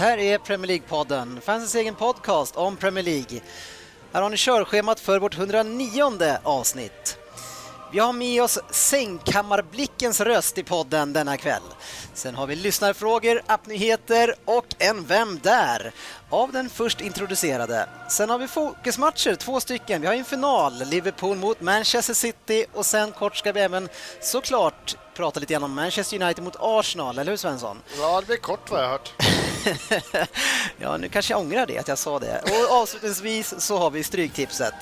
Här är Premier League-podden, fansens egen podcast om Premier League. Här har ni körschemat för vårt 109 avsnitt. Vi har med oss sängkammarblickens röst i podden denna kväll. Sen har vi lyssnarfrågor, appnyheter och en Vem där? av den först introducerade. Sen har vi fokusmatcher, två stycken. Vi har en final, Liverpool mot Manchester City och sen kort ska vi även såklart prata lite grann om Manchester United mot Arsenal, eller hur Svensson? Ja, det blir kort vad jag har hört. ja, nu kanske jag ångrar det, att jag sa det. Och avslutningsvis så har vi Stryktipset.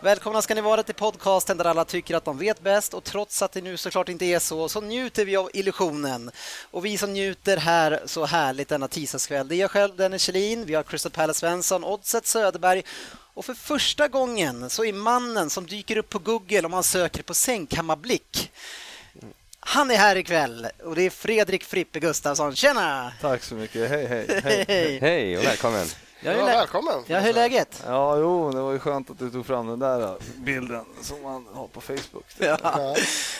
Välkomna ska ni vara till podcasten där alla tycker att de vet bäst och trots att det nu såklart inte är så, så njuter vi av illusionen. Och vi som njuter här så härligt denna tisdagskväll, det är jag själv, Dennis Kjellin, vi har Crystal Palace Svensson, Oddset Söderberg och för första gången så är mannen som dyker upp på Google om man söker på sängkammarblick han är här ikväll och det är Fredrik Frippe Gustafsson. Tjena! Tack så mycket. Hej, hej. Hej, hej och välkommen. Ja, ja, välkommen. Ja, hur är läget? Ja, jo, det var ju skönt att du tog fram den där äh, bilden som man har på Facebook. Ja.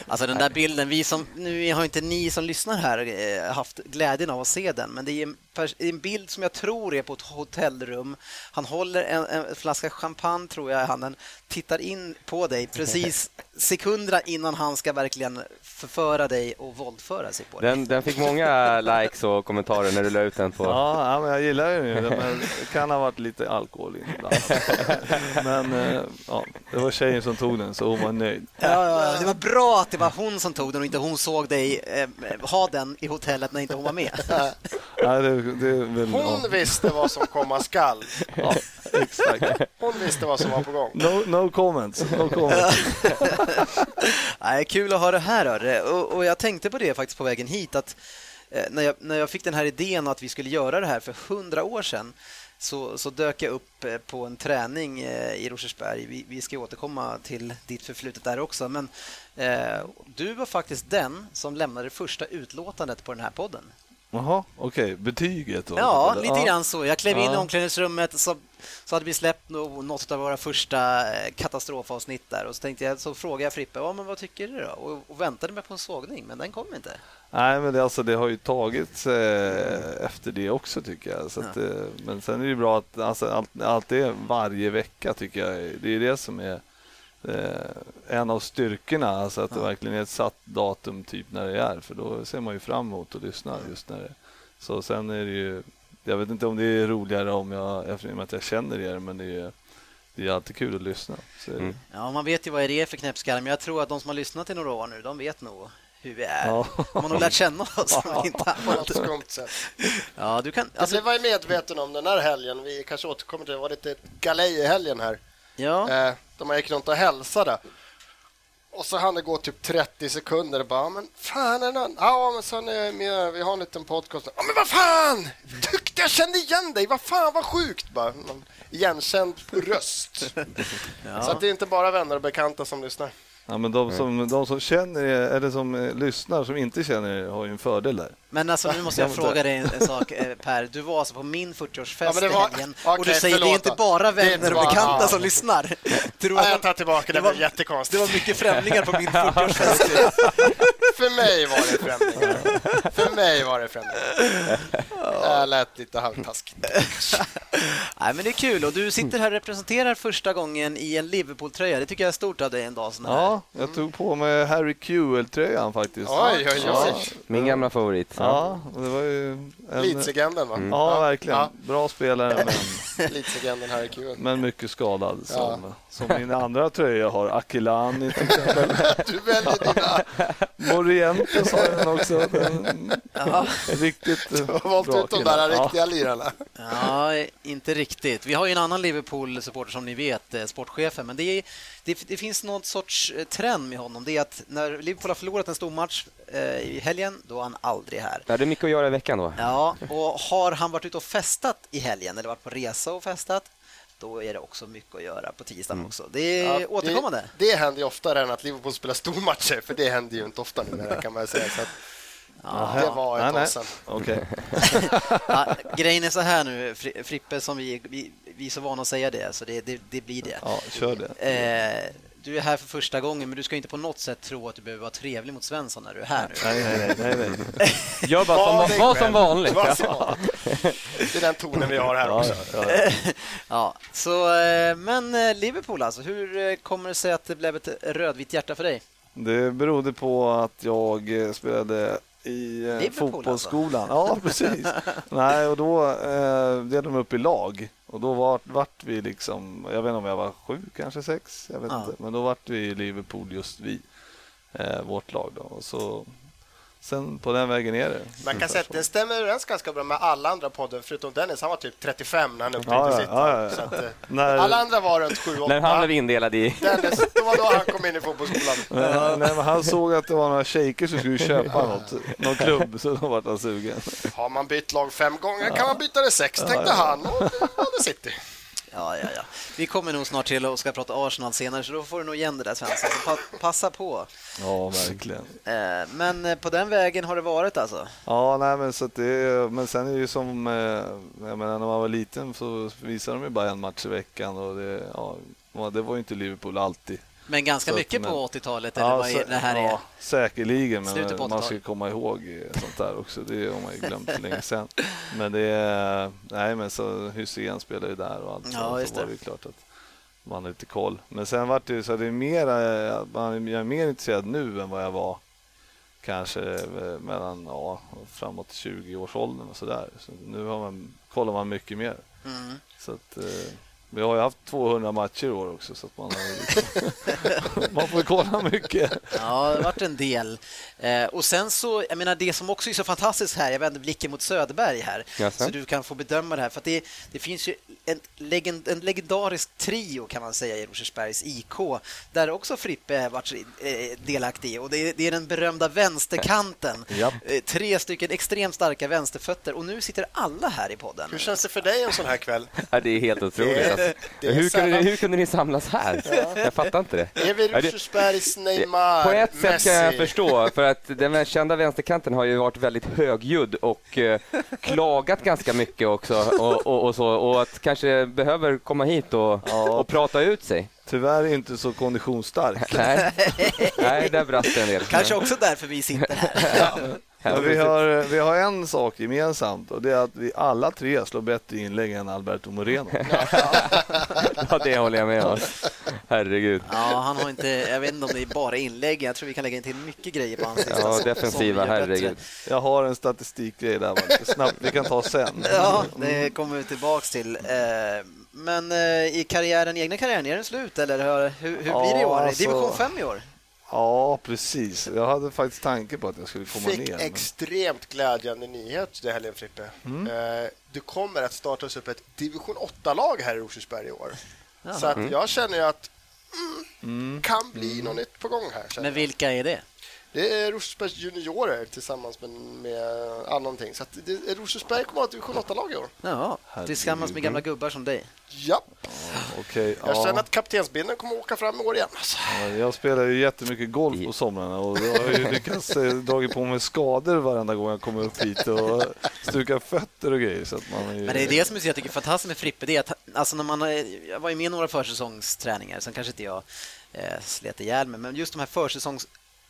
Alltså den där bilden, vi som, nu har inte ni som lyssnar här eh, haft glädjen av att se den, men det är en, en bild som jag tror är på ett hotellrum. Han håller en, en flaska champagne, tror jag, i handen, tittar in på dig precis sekunderna innan han ska verkligen förföra dig och våldföra sig på dig. Den, den fick många likes och kommentarer när du la ut den på... Ja, ja men jag gillar den ju, men det kan ha varit lite alkohol i Men eh, ja, det var tjejen som tog den, så hon var nöjd. Ja, ja, det var bra att det var hon som tog den och inte hon såg dig eh, ha den i hotellet när inte hon var med. Ja, det, det väl, hon ja. visste vad som komma skall. Ja, exakt. Hon visste vad som var på gång. No, no comments. No comments. Nej, kul att ha det här. Och, och jag tänkte på det faktiskt på vägen hit. att eh, när jag, när jag fick den här idén att vi skulle göra det här för hundra år sedan så, så dök jag upp eh, på en träning eh, i Rosersberg. Vi, vi ska återkomma till ditt förflutet där också. Men eh, du var faktiskt den som lämnade det första utlåtandet på den här podden. Jaha, okej. Okay. Betyget? Då, ja, lite grann så. Jag klev in i omklädningsrummet så, så hade vi släppt något av våra första eh, katastrofavsnitt där och så tänkte jag, så frågade jag Frippe, ja, men vad tycker du då? Och, och väntade mig på en sågning, men den kom inte. Nej, men det, alltså, det har ju tagits eh, efter det också tycker jag. Så att, ja. eh, men sen är det bra att alltså, allt, allt det varje vecka tycker jag. Det är det som är eh, en av styrkorna, alltså att ja. det verkligen är ett satt datum typ när det är, för då ser man ju fram emot att lyssna just när det Så sen är det ju, jag vet inte om det är roligare om jag, eftersom att jag känner er, men det är det är alltid kul att lyssna. Mm. Ja, man vet ju vad det är för knäppskallar, men jag tror att de som har lyssnat i några år nu, de vet nog hur vi är. Ja. Man har nog lärt känna oss. inte Ja, du kan, alltså... Jag var medveten om den här helgen. Vi kanske återkommer till det. Det var lite galej i helgen här. Ja. Eh, de gick runt och hälsade. Och så hann det gå typ 30 sekunder och bara, men fan är det Ja, men sen är med, vi har en liten podcast. Ja, men vad fan! Tyckte jag kände igen dig. Vad fan, vad sjukt bara. Igenkänd röst. ja. Så att det är inte bara vänner och bekanta som lyssnar. Ja, men de som, de som känner er, eller som eh, lyssnar, som inte känner er, har ju en fördel där. Men alltså, nu måste jag fråga dig en, sak, eh, Per. Du var alltså på min 40-årsfest ja, var... i helgen okay, och du säger förlåt. det är inte bara vänner bara... och bekanta ja. som lyssnar. Tror ja, jag tar tillbaka det, det var jättekonstigt. Det var mycket främlingar på min 40-årsfest. För mig var det främlingar. För mig var det främlingar. Det lät lite halvtaskigt. Nej, men det är kul och du sitter här och representerar första gången i en Liverpool-tröja. Det tycker jag är stort av dig en dag sån här. Ja, jag tog på mig Harry Kewell-tröjan faktiskt. Oj, oj, oj. Min gamla favorit. Ja, det var ju en, Leeds-legenden, va? Ja, verkligen. Ja. Bra spelare, men, Leeds-legenden Harry Kewell. men mycket skadad. Som, som min andra tröja har. Akilani till exempel. Du väljer dina... Morientes har jag också. Den, riktigt Du har valt ut de killar. där Ja. riktiga lirarna. Ja, inte riktigt. Vi har ju en annan Liverpool-supporter som ni vet, eh, sportchefen, men det, är, det, det finns någon sorts eh, trend med honom. Det är att när Liverpool har förlorat en stor match eh, i helgen, då är han aldrig här. Ja, det är mycket att göra i veckan då. Ja, och har han varit ute och festat i helgen eller varit på resa och festat, då är det också mycket att göra på tisdagen också. Det är Ja, återkommande. Det, det händer ju oftare än att Liverpool spelar stormatcher, för det händer ju inte ofta nu kan man säga. Så att det var ett nej. tag sedan. Okej. Ja, grejen är så här nu, Fri- Frippe, som vi, vi, vi är så vana att säga det, så det, det, det blir det. Ja, kör det. Eh, du är här för första gången, men du ska inte på något sätt tro att du behöver vara trevlig mot Svensson när du är här nu. Nej, nej, nej. nej, nej. Gör bara Var som, var själv. som vanligt. Var som vanligt. Det är den tonen vi har här Ja, också. ja, ja. Ja, så, eh, men eh, Liverpool alltså, hur eh, kommer det sig att det blev ett rödvitt hjärta för dig? Det berodde på att jag spelade i eh, fotbollsskolan. Ja, precis. Nej, och då eh, delade de upp i lag. Och då vart, vart vi liksom, jag vet inte om jag var sju, kanske sex, jag vet Ja. inte. Men då vart vi i Liverpool, just vi, eh, vårt lag då. Och så, sen på den vägen är det. Man kan säga att den stämmer överens ganska bra med alla andra podden, förutom Dennis. Han var typ 35 när han upptäckte Ja, sitt. ja, ja. Att, eh, När- Alla andra var runt 7-8. När han blev indelad i... Dennis, det var då han kom in i fotbollsskolan. Nej, nej, men han såg att det var några shejker som skulle köpa något, någon klubb, så då vart han sugen. Har man bytt lag fem gånger kan man byta det sex, tänkte han. Och det valde City. Ja, ja, ja. Vi kommer nog snart till och ska prata Arsenal senare, så då får du nog igen det där Svensson. Så pa passa på. Ja, verkligen. Eh, men eh, på den vägen har det varit alltså? Ja, nej, men, så det, men sen är det ju som, eh, jag menar när man var liten så visade de ju bara en match i veckan och det, ja, det var ju inte Liverpool alltid. Men ganska Så att- mycket men- på 80-talet, eller vad är, det här är? ja, säkerligen, men man 80-talet. ska komma ihåg sånt där också. Det har man ju glömt för länge sedan. Men det är, nej men så Hysén spelar ju där och allt. Ja, så, så var det. ju klart att man har lite koll. Men sen vart det ju så att det är mer, eh, jag är mer intresserad nu än vad jag var kanske eh, mellan ja, framåt 20-årsåldern och sådär. Så nu har man, kollar man mycket mer. Mm. Så att, eh, vi har ju haft 200 matcher i år också så att man, har, liksom, man får kolla mycket. Ja, det har varit en del. Eh, och sen så, jag menar det som också är så fantastiskt här, jag vänder blicken mot Söderberg här, Jaså? så du kan få bedöma det här, för att det, det finns ju en, legend, en legendarisk trio kan man säga i Rosersbergs IK, där också Frippe har varit eh, delaktig och det är, det är den berömda vänsterkanten. Japp. Eh, tre stycken extremt starka vänsterfötter, och nu sitter alla här i podden. Hur känns det för dig en sån här kväll? Ja, det är helt otroligt. Är hur, kunde, hur kunde ni samlas här? Jag fattar inte det. Är vi Ja, Rosersbergs Neymar, På ett sätt kan jag Messi? förstå, för att den kända vänsterkanten har ju varit väldigt högljudd och eh, klagat ganska mycket också och, och, och så och att kanske behöver komma hit och, Ja. och prata ut sig. Tyvärr inte så konditionsstark. Nej, Nej där brast det en del. Kanske också därför vi sitter här. Men vi, har, vi har en sak gemensamt och det är att vi alla tre slår bättre inlägg än Alberto Moreno. Ja, det håller jag med om. Herregud. Ja, han har inte, jag vet inte om det är bara inlägg, jag tror vi kan lägga in till mycket grejer på hans lista. Ja, som- defensiva, gör bättre. herregud. Jag har en statistikgrej där lite snabbt, vi kan ta sen. Ja, det kommer vi tillbaks till. Eh, Men eh, i karriären, egna karriären, är den slut eller hur, hur blir det i Ja, år? alltså- Division 5 i år? Ja, precis. Jag hade faktiskt tanke på att jag skulle komma Fick ner. men- extremt glädjande nyhet det helgen, Frippe. Eh, Det kommer att startas upp ett division 8-lag här i Rosersberg i år. Så att jag känner ju att mm, kan bli något nytt på gång här. Men vilka är det? Det är Rosersbergs juniorer tillsammans med, med någonting. Så att det, Rosersberg kommer att ha ett division 8-lag i år. Ja, tillsammans med gamla gubbar som dig. Ja, Okej, jag känner ja. att kaptensbindeln kommer att åka fram i år igen. Alltså. Ja, Jag spelar ju jättemycket golf på somrarna och jag har ju lyckats eh, dragit på mig skador varenda gång jag kommer upp hit och stukat fötter och grejer. Så att man ju... Men det är det som jag tycker är fantastiskt med Frippe, det är att alltså när man, har- jag var ju med i några försäsongsträningar, sen kanske inte jag eh, slet ihjäl mig, men just de här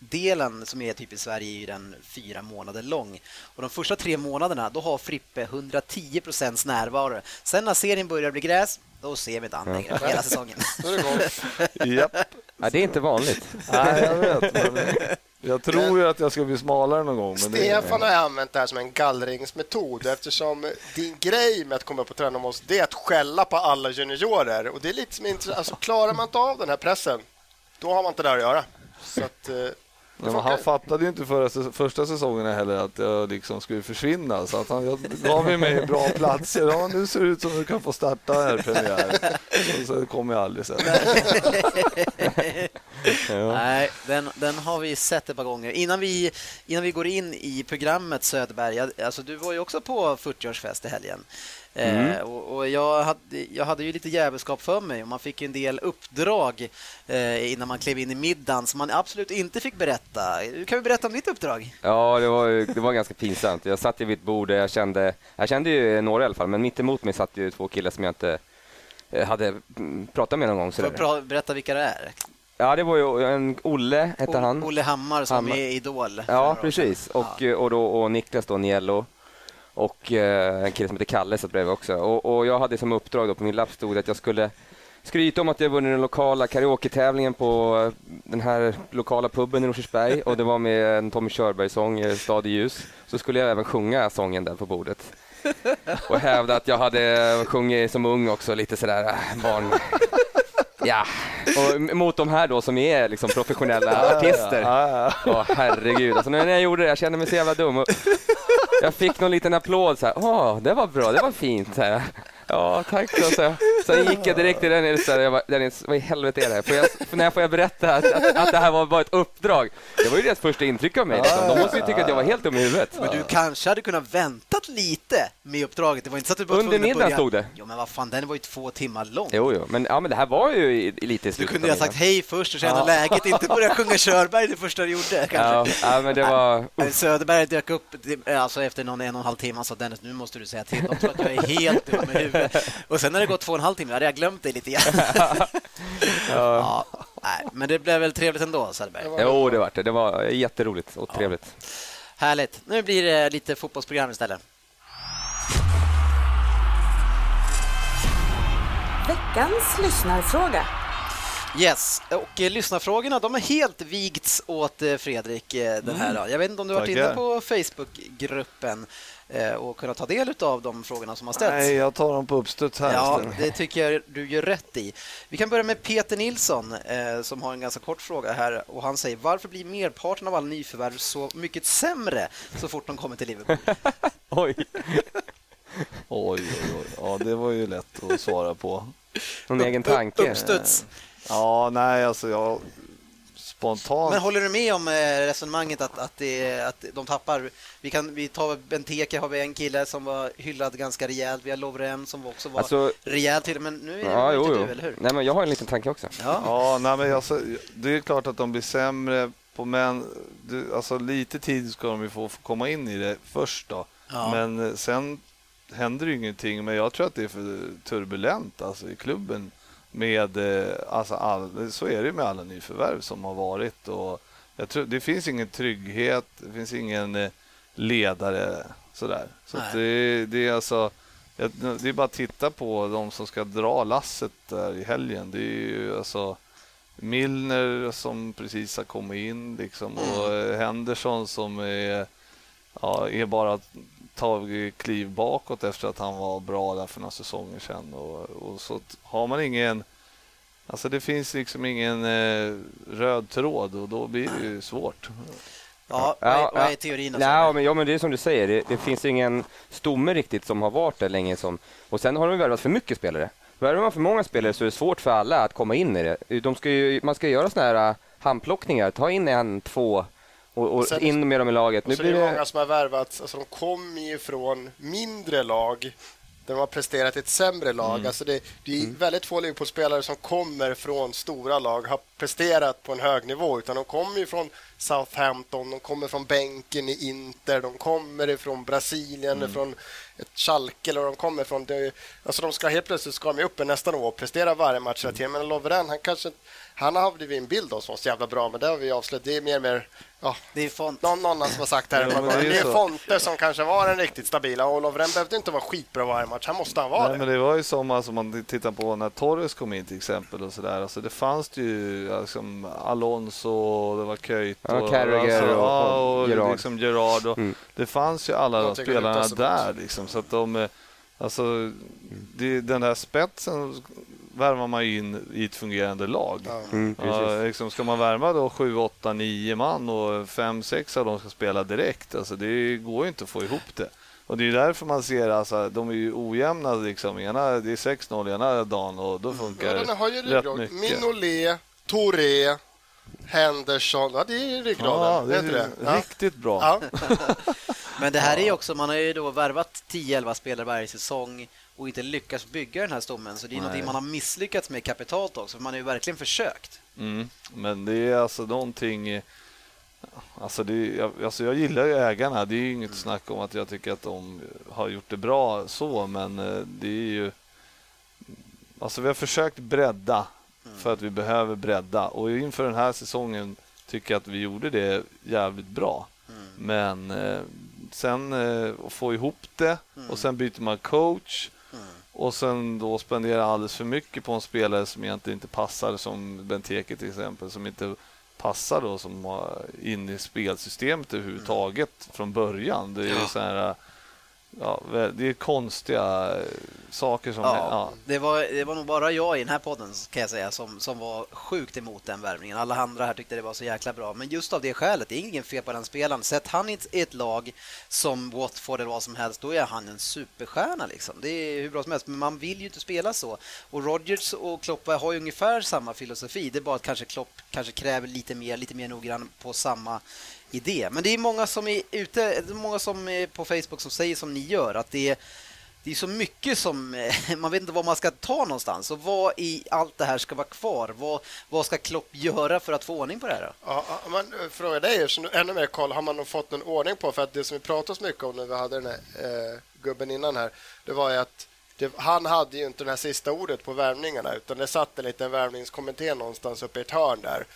försäsongsdelen som är typ i Sverige är ju den fyra månader lång. Och de första tre månaderna, då har Frippe 110 procents närvaro. Sen när serien börjar bli gräs, då ser vi inte han längre hela säsongen. Då är det. Japp. Ja, det är inte vanligt. Nej, jag vet. Men Jag tror ju att jag ska bli smalare någon gång. Men det, Stefan har använt det här som en gallringsmetod eftersom din grej med att komma upp och träna med oss det är att skälla på alla juniorer. Och det är lite som intressant. Alltså, klarar man inte av den här pressen, då har man inte där att göra. Så att, eh, men han fattade ju inte förra, första säsongen heller att jag liksom skulle försvinna. Så att han gav mig bra platser. Ja, nu ser det ut som att du kan få starta här premiär. Och så kommer jag aldrig sen. ja. Nej, den, den har vi sett ett par gånger. Innan vi, innan vi går in i programmet Söderberg, alltså du var ju också på 40-årsfest i helgen. Mm. Eh, och, och jag, hade, jag hade ju lite jävelskap för mig och man fick en del uppdrag eh, innan man klev in i middagen som man absolut inte fick berätta. Kan vi berätta om ditt uppdrag? Ja, det var, det var ganska pinsamt. Jag satt vid ett bord och jag kände, jag kände ju några i alla fall, men mitt emot mig satt ju två killar som jag inte eh, hade pratat med någon gång. Får berätta vilka det är? Ja, det var ju en Olle, hette han. Olle Hammar som Hammar. är Idol. Ja, precis. Och, och, då, och Niklas då, Niello och eh, en kille som heter Kalle satt bredvid också. Och, och, jag hade som uppdrag då på min lapp stod att jag skulle skryta om att jag vunnit den lokala karaoke-tävlingen på eh, den här lokala puben i Rosersberg och det var med en Tommy Körberg-sång, eh, Stad i ljus. Så skulle jag även sjunga sången där på bordet. Och hävda att jag hade sjungit som ung också, lite sådär barn... Ja, och mot de här då som är liksom professionella artister. Åh herregud, alltså när jag gjorde det, jag kände mig så jävla dum. Jag fick någon liten applåd så här, åh, det var bra, det var fint. Så här. Ja, tack då, så. Sen gick jag direkt till Dennis, jag bara, Dennis, vad i helvete är det här? Får jag, när får jag berätta att, att, att, det här var bara ett uppdrag? Det var ju deras första intryck av mig. Liksom. De måste ju tycka att jag var helt dum i huvudet. Men du kanske hade kunnat väntat lite med uppdraget. Det var inte så att du var Under middagen stod det. Jo, men vad fan, den var ju två timmar lång. Jo, jo, men, ja, men det här var ju lite i Du kunde ju ha sagt hej först och känna ja. läget, inte börja sjunga Körberg det första du gjorde. Kanske. Ja, men det var... Söderberg dök upp alltså efter någon en och en halv timme och sa Dennis, nu måste du säga till. De tror att jag är helt dum i huvudet. Och sen när det gått två och en halv timme hade jag glömt dig lite grann. ja. nej, men det blev väl trevligt ändå, Söderberg? Jo, det var det. Det var jätteroligt och trevligt. Ja. Härligt. Nu blir det lite fotbollsprogram istället. Veckans lyssnarfråga. Yes, och eh, lyssnarfrågorna de har helt vigts åt eh, Fredrik eh, den här mm. Jag vet inte om du har varit inne på Facebookgruppen och kunna ta del av de frågorna som har ställts. Nej, jag tar dem på uppstuds här. Ja, det tycker jag du gör rätt i. Vi kan börja med Peter Nilsson eh, som har en ganska kort fråga här och han säger varför blir merparten av alla nyförvärv så mycket sämre så fort de kommer till Liverpool? oj. oj, oj, oj. Ja, det var ju lätt att svara på. Någon egen tanke? Uppstuds? Ja, nej, alltså jag spontant. Men håller du med om eh, resonemanget att, att, det, att de tappar? Vi, kan, vi tar Benteke, har vi en kille som var hyllad ganska rejält. Vi har Lovren som också var alltså, rejält hyllad. Men nu är det ja, inte jo, du, eller hur? Nej, men jag har en liten tanke också. Ja, ja nej, men alltså, det är klart att de blir sämre på men alltså, lite tid ska de ju få, få komma in i det först då. Ja. Men eh, sen händer ingenting. Men jag tror att det är för turbulent alltså, i klubben med, eh, alltså all, så är det med alla nyförvärv som har varit. Och jag tror, det finns ingen trygghet, det finns ingen eh, ledare sådär. Så det, det, är alltså, det är bara att titta på de som ska dra lasset där i helgen. Det är ju alltså Milner som precis har kommit in liksom, och mm. Henderson som är, ja, är bara tagit kliv bakåt efter att han var bra där för några säsonger sedan. Och, och så har man ingen... Alltså det finns liksom ingen eh, röd tråd och då blir det ju svårt. Ja, vad är, vad är teorin? Ja, men, ja, men det är som du säger, det, det, finns ingen stomme riktigt som har varit där länge. Som, och sen har de värvat för mycket spelare. Värvar man för många spelare så är det svårt för alla att komma in i det. De ska ju, man ska göra såna här handplockningar, ta in en, två och, och sen, in med dem i laget. Nu blir det många som har värvats, alltså de kommer ju från mindre lag där de har presterat ett sämre lag. Mm. Alltså det, det är mm. väldigt få Liverpool-spelare som kommer från stora lag har presterat på en hög nivå, utan de kommer ju från Southampton, de kommer från bänken i Inter, de kommer ifrån Brasilien, mm. från ett Schalke eller de kommer från. Det, alltså de ska helt plötsligt ska de upp nästa nivå och prestera varje match hela tiden. Men Lovren, han kanske han har blivit en bild av oss så jävla bra, men det har vi avslöjat. Det är mer mer Ja, det är font. Någon, någon som har sagt här, ja, det, är, det är Fonte som kanske var den riktigt stabila. Och Lovren behövde inte vara skitbra varje match, han måste han vara Nej, det. Men det var ju som alltså, man tittar på när Torres kom in till exempel och så där. Alltså, det fanns ju liksom Alonso, det var Köjte, Ja, och, Carragher och- ja, och och Gerrard. liksom Gerard. Och Mm. Det fanns ju alla de spelarna där. Liksom, så att de, eh, alltså, det, den där spetsen värvar man ju in i ett fungerande lag. Ja. Mm. Ja, liksom, ska man värva då 7, 8, 9 man och 5, 6 av dem ska spela direkt, alltså, det går ju inte att få ihop det. Och det är därför man ser, alltså, de är ju ojämna. Liksom. Ena, det är 6-0 ena dagen och då funkar Ja, den har ju det rätt mycket. Minolet, Touré, Henderson. Ja, det är ryggraden. Ja, det är det? Ja. riktigt bra. Ja. Men det här är ju också, man har ju då värvat 10-11 spelare varje säsong och inte lyckats bygga den här stommen. Så det är Nej. någonting man har misslyckats med kapitalt också. för Man har ju verkligen försökt. Mm. Men det är alltså någonting... Alltså, det, jag, alltså jag gillar ju ägarna. Det är ju inget snack om att jag tycker att de har gjort det bra så, men eh, det är ju... Alltså vi har försökt bredda för att vi behöver bredda och inför den här säsongen tycker jag att vi gjorde det jävligt bra. Men eh, sen eh, få ihop det och sen byter man coach och sen då spendera alldeles för mycket på en spelare som egentligen inte passar som Benteke till exempel som inte passar då som har in i spelsystemet överhuvudtaget från början. Det är ju så här, ja, det är konstiga eh, saker som... Ja, Ja. Det, var, det var nog bara jag i den här podden kan jag säga som, som var sjukt emot den värvningen. Alla andra här tyckte det var så jäkla bra. Men just av det skälet, det är ingen fel på den spelaren. Sätt han i ett, i ett lag som Watford eller vad som helst, då är han en superstjärna. Liksom. Det är hur bra som helst, men man vill ju inte spela så. Och Rodgers och Klopp har ju ungefär samma filosofi. Det är bara att kanske Klopp kanske kräver lite mer, lite mer noggrann på samma idé. Men det är många som är ute, många som är på Facebook som säger som ni gör, att det är det är så mycket som eh, man vet inte var man ska ta någonstans. Och vad i allt det här ska vara kvar? Vad, vad ska Klopp göra för att få ordning på det här? Då? Ja, man eh, frågar dig, eftersom du ännu mer koll, har man fått någon ordning på? För att det som vi pratade så mycket om när vi hade den här eh, gubben innan här, det var ju att det, han hade ju inte det här sista ordet på värvningarna utan det satt en liten värvningskommitté någonstans uppe i ett hörn där.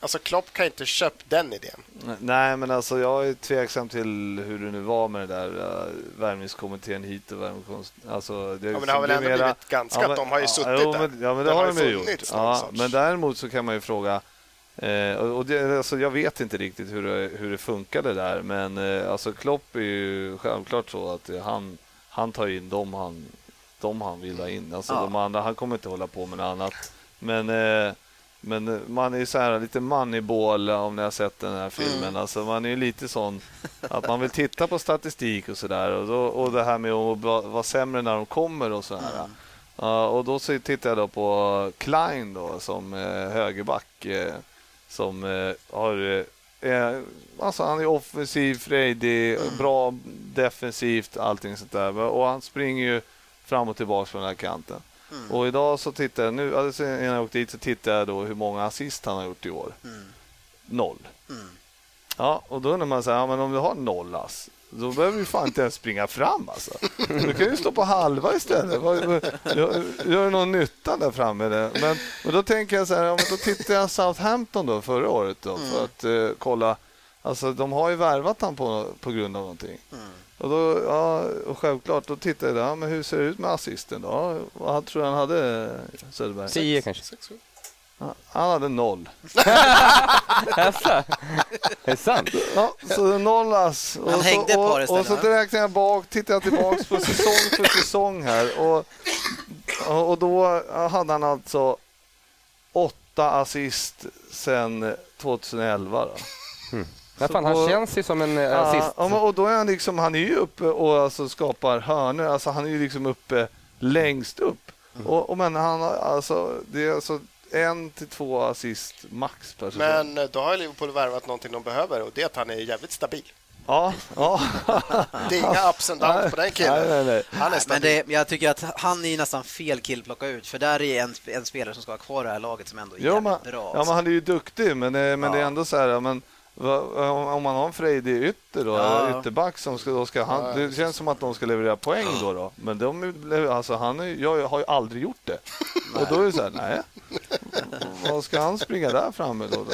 Alltså Klopp kan inte köpt den idén. Nej, men alltså jag är tveksam till hur det nu var med det där uh, värvningskommittén hit och värvningskommittén... Alltså, det, Ja, men det har väl ändå blivit ganska- de har ju suttit jo, där. Men, ja, men det Den har de ju gjort. Ja, men däremot så kan man ju fråga Eh, och det, alltså jag vet inte riktigt hur det, hur det funkade där, men eh, alltså Klopp är ju självklart så att han, han tar in dem han, dem han vill ha in. Alltså Ja. de andra, han kommer inte hålla på med något annat. Men, eh, men eh, man är ju så här lite moneyball om ni har sett den här filmen. Mm. Alltså man är ju lite sån att man vill titta på statistik och sådär och, då- och det här med att va- vara sämre när de kommer och så här. Ja, och då så tittar jag då på Klein då som eh, högerback eh, som eh, har eh, eh, alltså han är offensiv, frejdig, bra defensivt, allting sånt där. Och han springer ju fram och tillbaka på den här kanten. Och idag så tittar jag, nu, alltså innan jag åkte dit så tittade jag då hur många assist han har gjort i år. Noll. Ja, och då undrar man så här, ja, men om du har noll ass, då behöver du fan inte ens springa fram alltså. Du kan ju stå på halva istället. Gör, du någon nytta där framme? eller? Men, och då tänker jag så här, ja, men då tittar jag Southampton då förra året då för att eh, kolla. Alltså de har ju värvat han på, på grund av någonting. Och då, ja, och självklart, då tittar jag där, ja, men hur ser det ut med assisten då? Vad tror du han hade, Söderberg? Tio kanske. Ja, Han hade noll. Jaså? Är det sant? Ja, så noll ass. Och Han så, hängde par och, istället, och så räknar jag bak, tittar jag tillbaka på säsong för säsong här. Och, och då hade han alltså åtta assist sen 2011. Då. Ja, fan, han känns ju som en eh, assist. Ja, men- och då är han liksom, han är ju uppe och alltså skapar hörnor. Alltså han är ju liksom uppe längst upp. Mm. Och, och men han har alltså, det är alltså en till två assist max per säsong. Men eh, då har Liverpool värvat någonting de behöver och det är att han är jävligt stabil. Ja, ja. Det är inga ups and downs på den killen. Nej, nej, nej. Han är Men stabil. det, jag tycker att han är nästan fel kill att plocka ut, för där är en, en spelare som ska vara kvar i det här laget som ändå är Jo, jävligt men, bra. ja, alltså. men han är ju duktig, men, det, men det är Ja. ändå så här... ja, Men, om, man har en frejdig ytter då, Ja. ytterback som ska, då ska han, det känns som att de ska leverera poäng då. då. Men de, alltså, han är, jag har ju aldrig gjort det. Och då är det så här, nej. Vad ska han springa där framme då?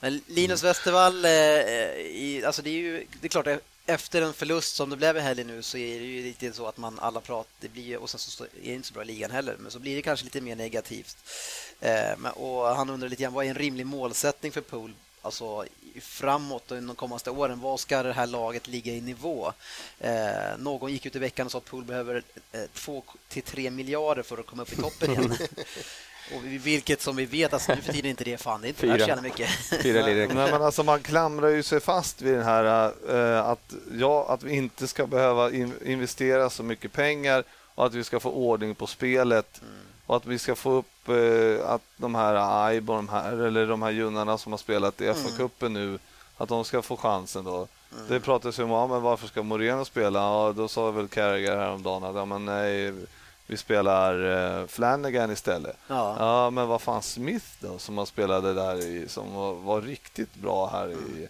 Men Linus Westervall, eh, i, alltså det är ju det är klart, efter en förlust som det blev i helgen nu så är det ju lite så att man alla pratar, det blir, och sen så är det inte så bra i ligan heller, men så blir det kanske lite mer negativt. Eh, men, och han undrar lite grann, vad är en rimlig målsättning för Pool alltså, framåt de kommande åren. Vad ska det här laget ligga i nivå? Eh, någon gick ut i veckan och sa att Pool behöver eh, 2 till 3 miljarder för att komma upp i toppen igen. och vilket som vi vet, alltså, nu för tiden är inte det fan, det är inte Fyra. värt så jävla mycket. Fyra Nej, men alltså man klamrar ju sig fast vid den här eh, att, ja, att vi inte ska behöva in, investera så mycket pengar och att vi ska få ordning på spelet och att vi ska få upp eh, att de här Aibo, de här, eller de här junnarna som har spelat i FA-cupen nu, att de ska få chansen då. Det pratas ju om, ja, men varför ska Moreno spela? Ja, då sa väl Carragher häromdagen att ja, men nej, vi spelar eh, Flanagan istället. Ja. Ja, men vad fan Smith då som har spelade där i, som var, var riktigt bra här i,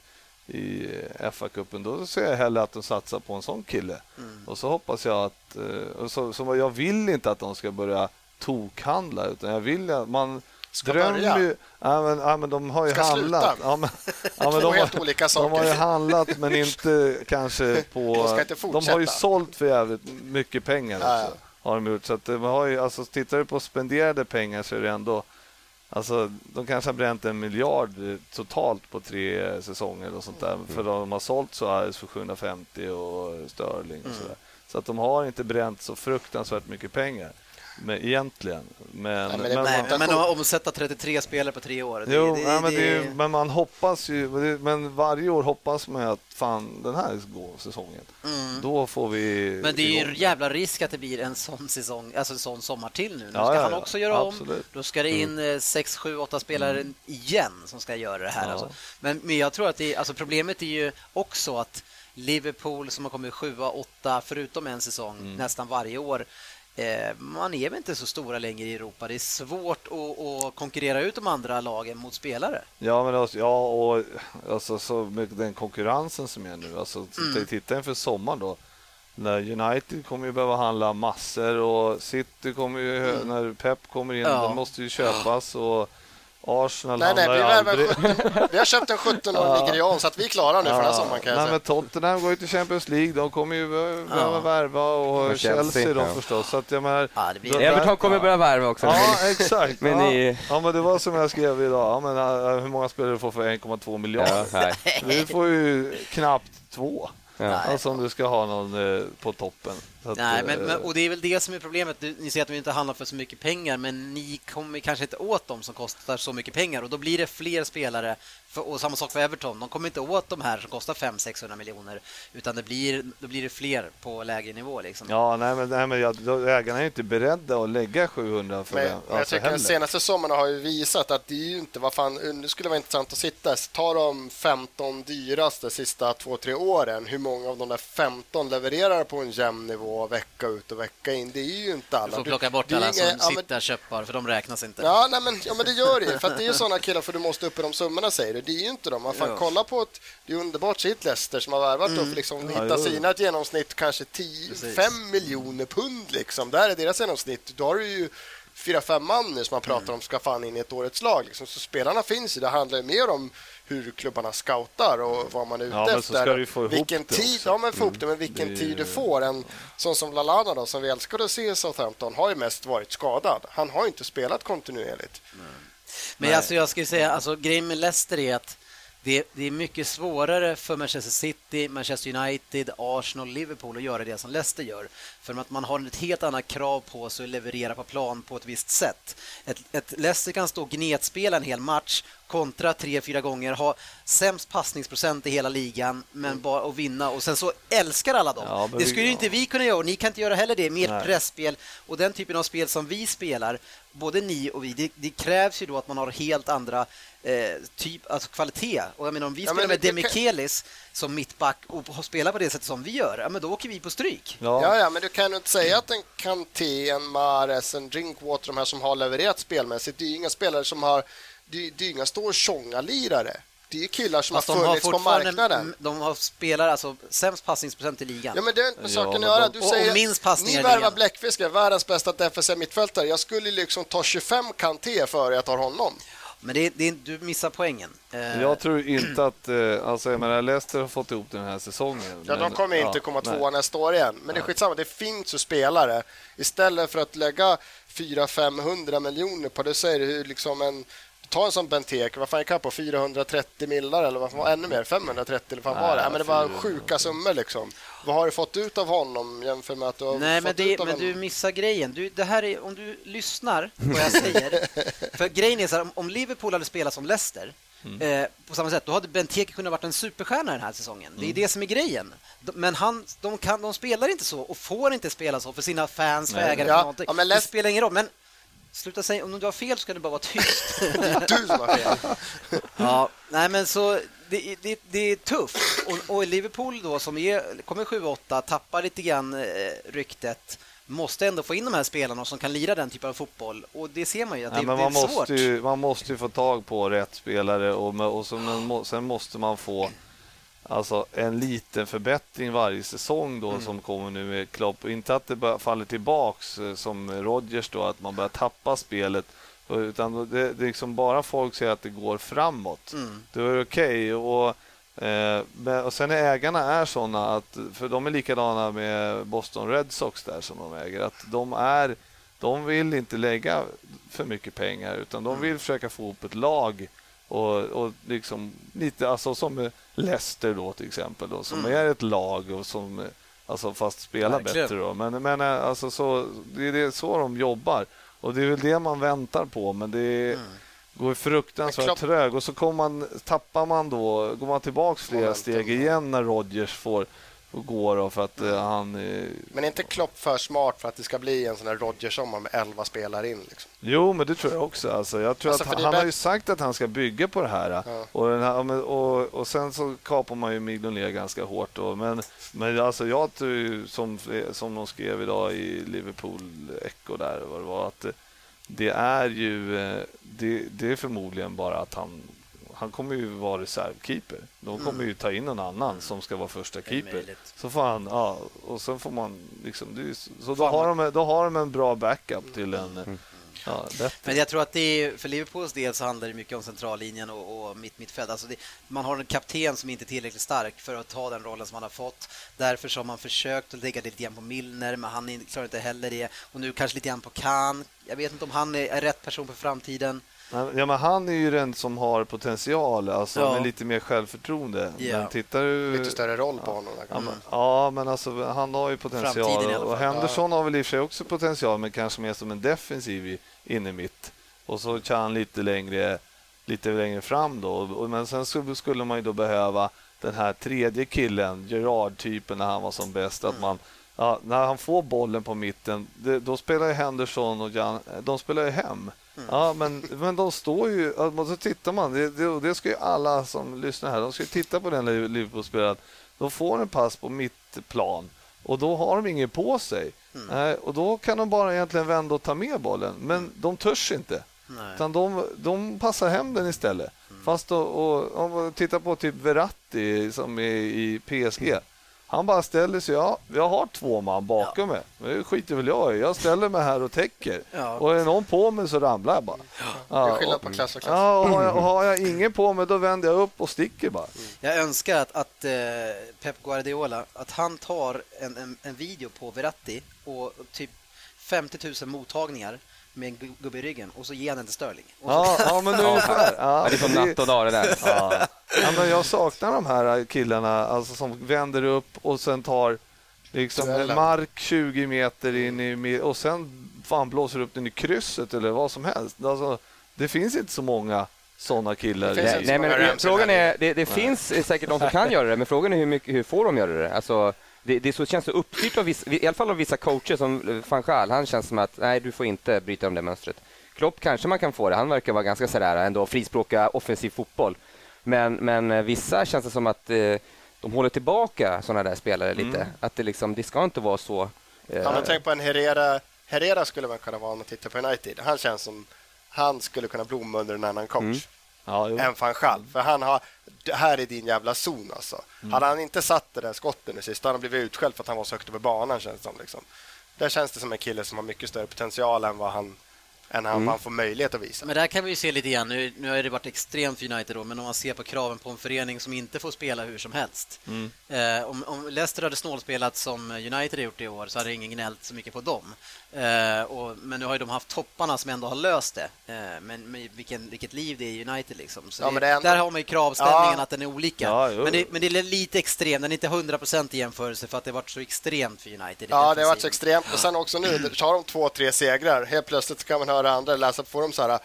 i FA-cupen. Då ser jag hellre att de satsar på en sån kille. Mm. Och så hoppas jag att... eh, Och så, så jag vill inte att de ska börja tokhandla utan jag vill att man Ska drömmer börja? ju... Ja, men, ja, men de har ju Ska handlat. sluta? Ja, men, ja, men de, har, olika de har ju saker. handlat men inte kanske på... De inte de har ju sålt för jävligt mycket pengar Ja, också. Har de gjort. Så att de har ju, alltså, tittar du på spenderade pengar så är det ändå... Alltså, de kanske har bränt en miljard totalt på tre säsonger och sånt där. Mm. För de har sålt Suarez för 750 och Sterling Mm. och sådär. Så att de har inte bränt så fruktansvärt mycket pengar. Men egentligen. Men, Nej, men men, man- men att omsätta 33 spelare på tre år, det, Jo, det, nej, men, det ju- men man hoppas ju, men varje år hoppas man att fan den här går säsongen. Då får vi Mm. Men det är ju jävla risk att det blir en sån säsong, alltså en sån sommar till nu. Nu Ja, ska ja, han ja. också göra om. Absolut. Då ska det in eh, sex, sju, åtta spelare igen som ska göra det här. Ja. Alltså. Men, men jag tror att det, alltså problemet är ju också att Liverpool som har kommit sjua, åtta, förutom en säsong, Mm. nästan varje år. Eh, man är väl inte så stora längre i Europa. Det är svårt att, att konkurrera ut de andra lagen mot spelare. Ja, men alltså, ja, och alltså, så med den konkurrensen som är nu. Alltså, titta, titta inför sommaren då. När United kommer ju behöva handla massor och City kommer ju, när Pep kommer in, Ja. de måste ju köpas och Arsenal Nej, nej, vi, aldrig. 17, vi har köpt en 17-årig nigerian så att vi är klara nu för den här sommaren kan jag Nej, säga. men Tottenham går ju till Champions League. De kommer ju behöva Ja. värva och, Och Chelsea, Chelsea, då förstås. Så att jag menar, Ja, det blir- då- Everton kommer börja värva också. Ja, exakt. Men ja. ni- ja, men det var som jag skrev idag. Ja, men, äh, hur många spelare du får för 1,2 miljarder? Ja. Du får ju knappt två. Ja. Alltså om du ska ha någon eh, på toppen. Att, Nej, men, eh, men, och det är väl det som är problemet. Ni säger att vi inte handlar för så mycket pengar, men ni kommer kanske inte åt dem som kostar så mycket pengar och då blir det fler spelare. För, och samma sak för Everton. De kommer inte åt de här som kostar 500-600 miljoner, utan det blir, då blir det fler på lägre nivå. Liksom. Ja, nej, men, nej, men jag, då, ägarna är ju inte beredda att lägga 700 för Men, det. men jag alltså, tycker den senaste sommaren har ju visat att det är ju inte, vad fan, det skulle vara intressant att sitta, ta de 15 dyraste sista två, tre åren, hur många av de där 15 levererar på en jämn nivå vecka ut och vecka in? Det är ju inte Du alla. får Du- plocka bort är alla inga- som ja, men- sitter köpbar, för de räknas inte. Ja, nej, men, ja, men det gör det ju. För att det är ju sådana killar för du måste upp i de summorna säger du. Det är ju inte de. Man fan kolla på ett, det är underbart sitt Leicester som har värvat Mm. och liksom Ja, hitta sina ett genomsnitt kanske 10, Precis. 5 miljoner pund liksom. Där är deras genomsnitt. Då har du ju fyra, fem man nu som man pratar Mm. om ska fan in i ett årets lag. Liksom. Så spelarna finns ju. Det handlar ju mer om hur klubbarna scoutar och vad man är ute Ja, men så efter. ska du ju få ihop vilken det tid, också. ja, men få ihop det, men vilken Det tid du får. En sån som Lalana då, som vi älskade att se i Southampton, har ju mest varit skadad. Han har ju inte spelat kontinuerligt. Men alltså, jag skulle säga, alltså, grejen med Leicester är att det, det är mycket svårare för Manchester City, Manchester United, Arsenal, Liverpool att göra det som Leicester gör. För att man har ett helt annat krav på sig att leverera på plan på ett visst sätt. Ett, ett Leicester kan stå och gnetspela en hel match, kontra tre, fyra gånger, ha sämst passningsprocent i hela ligan men bara att vinna och sen så älskar alla dem. Ja, det vi- skulle ju inte vi kunna göra och ni kan inte göra heller det med Nej. pressspel och den typen av spel som vi spelar, både ni och vi, det, det krävs ju då att man har helt andra eh, typ, alltså kvalitet. Och jag menar om vi Ja, spelar men med det- det kan- som mittback och spelar på det sättet som vi gör, ja, men då åker vi på stryk. Ja. Ja, ja, men du kan ju inte säga att en Kanté, en Mahrez, en Drinkwater, de här som har levererat spelmässigt, det är ju inga spelare som har... Det, det är ju inga stor tjonga-lirare. Det är ju killar som Fast har de har funnits på marknaden. de har spelar alltså sämst passningsprocent i ligan. Ja, men det har inte med Ja, saken att göra. Du och- säger, och minst ni värvar. Bläckfiskar, världens bästa defensiva mittfältare. Jag skulle liksom ta 25 Kanté före jag tar honom. Men det, det, du missar poängen. Eh, Jag tror inte att... Eh, alltså, jag menar, Leicester har fått ihop den här säsongen. Ja, de men- kommer inte ja, komma nej. tvåa nästa år igen. Men det är skitsamma, det finns ju spelare. Istället för att lägga 400-500 miljoner på det, säger du hur liksom en ta en sån Benteke, vad fan gick han på? 430 millar eller vad fan ännu mer? 530 eller vad fan var det? Ja, men det var sjuka summor liksom. Vad har du fått ut av honom jämfört med att du har Nej, fått men, det, ut av men en... du missar grejen. Du, det här är, om du lyssnar på vad jag säger. för grejen är så här, om, om Liverpool hade spelat som Leicester eh, på samma sätt, då hade Benteke kunnat vara en superstjärna den här säsongen. Det är det som är grejen. De, men han, de, kan, de spelar inte så och får inte spela så för sina fans, för ägare, Ja, för någonting. ja, men Det Leicester- spelar ingen roll. Men sluta säga, om du har fel så ska du bara vara tyst. Du som har fel. Ja, nej men så det, det, det är tufft. Och, och Liverpool då som är, kommer 7-8, tappar lite grann eh, ryktet måste ändå få in de här spelarna som kan lira den typen av fotboll. Och det ser man ju att Ja, det, men det är man, svårt. måste ju, man måste ju få tag på rätt spelare och, och så, men, sen måste man få alltså, en liten förbättring varje säsong då som kommer nu med Klopp. Inte att det faller tillbaks eh, som Rodgers då, att man börjar tappa spelet. Utan det, det är liksom bara folk säger att det går framåt. Mm. Då är det okej. Och, eh, och sen är ägarna är såna att, för de är likadana med Boston Red Sox där som de äger, att de är de vill inte lägga för mycket pengar utan de vill försöka få ihop ett lag och, och liksom lite alltså som Leicester då till exempel då, som är ett lag och som alltså fast spelar Verkligen. bättre då. Men, men eh, alltså så det är det så de jobbar. Och det är väl det man väntar på men det är, går fruktansvärt Klopp- trög. Och så kommer man, tappar man då, går man tillbaks flera steg igen när Rodgers får får gå då för att eh, han eh, Men är inte Klopp för smart för att det ska bli en sån här Rodgers-sommar med 11 spelare in? Liksom? Jo, men det tror jag också. Alltså, jag tror Alltså, att han, han har ju sagt att han ska bygga på det här. Ja. Och, här och, och sen så kapar man ju Mignolet ganska hårt. Då. Men, men alltså, jag tror som, som de skrev idag i Liverpool Echo där, vad det var, att det, det är ju eh, det, det är förmodligen bara att han han kommer ju vara reservkeeper. De kommer ju ta in någon annan som ska vara första keeper. Så får han, ja, och sen får man liksom, det är, så då har, de, då har de en bra backup till en ja, bättre. Men jag tror att det är, för Liverpools del så handlar det mycket om centrallinjen och, och mitt mittfält. Alltså det, man har en kapten som inte är tillräckligt stark för att ta den rollen som han har fått. Därför så har man försökt att lägga det lite grann på Milner, men han är- klarar inte heller det. Och nu kanske lite grann på Kahn. Jag vet inte om han är, är rätt person för framtiden. Ja, men han är ju den som har potential, alltså Ja. med lite mer självförtroende. Ja. Men tittar du... Lite större roll på honom. Ja men, ja, men alltså, han har ju potential. Och. Henderson har väl i och för sig också potential, men kanske mer som en defensiv i- inne mitt. Och så kan han lite längre, lite längre fram då. Men sen skulle man ju då behöva den här tredje killen, Gerard-typen, när han var som bäst. Att man, ja, när han får bollen på mitten, det, då spelar ju Henderson och Jan, de spelar ju hem. Ja, men, men de står ju... Så tittar man, det, det, det ska ju alla som lyssnar här, de ska ju titta på den Liverpool-spelaren. De får en pass på mittplan och då har de inget på sig. Nej, och då kan de bara egentligen vända och ta med bollen, men de törs inte. Nej. Utan de, de passar hem den istället. Fast då, och, om man tittar på typ Verratti som är i PSG. Han bara ställer sig, ja, jag har två man bakom mig. Men det skiter väl jag i. Jag ställer mig här och täcker. Ja. Och är någon på mig så ramlar jag bara. Det är Ja, skillnad och, på klass och klass. ja, och har, jag, och har jag ingen på mig då vänder jag upp och sticker bara. Jag önskar att, att eh, Pep Guardiola att han tar en, en, en video på Verratti och typ 50 000 mottagningar med en gu- gubbe i ryggen och så ger han den till Sterling. Så, Ja, ja men ungefär. Ja, Ja, det är som natt och dag det där. Ja. Ja, men jag saknar de här killarna alltså, som vänder upp och sen tar liksom mark 20 meter in i och sen fan blåser upp den i krysset eller vad som helst. Alltså, det finns inte så många sådana killar. Det finns i- Nej, nej, men frågan är, det, det finns säkert de som kan göra det, men frågan är hur, mycket, hur får de göra det? Alltså, det, det så, känns så uppstyrt av vissa, i alla fall av vissa coacher som van Gaal. Han känns som att nej, du får inte bryta om det mönstret. Klopp kanske man kan få det. Han verkar vara ganska sådär ändå frispråka offensiv fotboll. Men, men eh, vissa känns det som att eh, de håller tillbaka sådana där spelare lite. Att det liksom, det ska inte vara så. eh, Ja, men tänk på en Herrera. Herrera skulle man kunna vara om man tittar på United. Han känns som han skulle kunna blomma under en annan coach Mm. Ja, än van Gaal. För han har, det här är din jävla zon alltså. Hade han inte satt det där skottet nu sist, hade han blivit utskälld för att han var så högt över banan känns det som. Liksom. Där känns det som en kille som har mycket större potential än vad han än han, mm. han får möjlighet att visa. Men där kan vi ju se lite grann, nu, nu har det varit extremt för United då, men om man ser på kraven på en förening som inte får spela hur som helst. Mm. Eh, om, om Leicester hade snålspelat som United har gjort i år så hade ingen gnällt så mycket på dem. Eh, och, men nu har ju de haft topparna som ändå har löst det. Eh, men, men vilken, vilket liv det är i United liksom. Så ja, det, ändå... Där har man ju kravställningen ja. att den är olika. Ja, men, det, men, det, är lite extremt, den är inte 100 i jämförelse för att det har varit så extremt för United. Ja, det har varit så extremt. Och sen också nu, har de två, tre segrar. Helt plötsligt kan man höra andra läsa, får de så här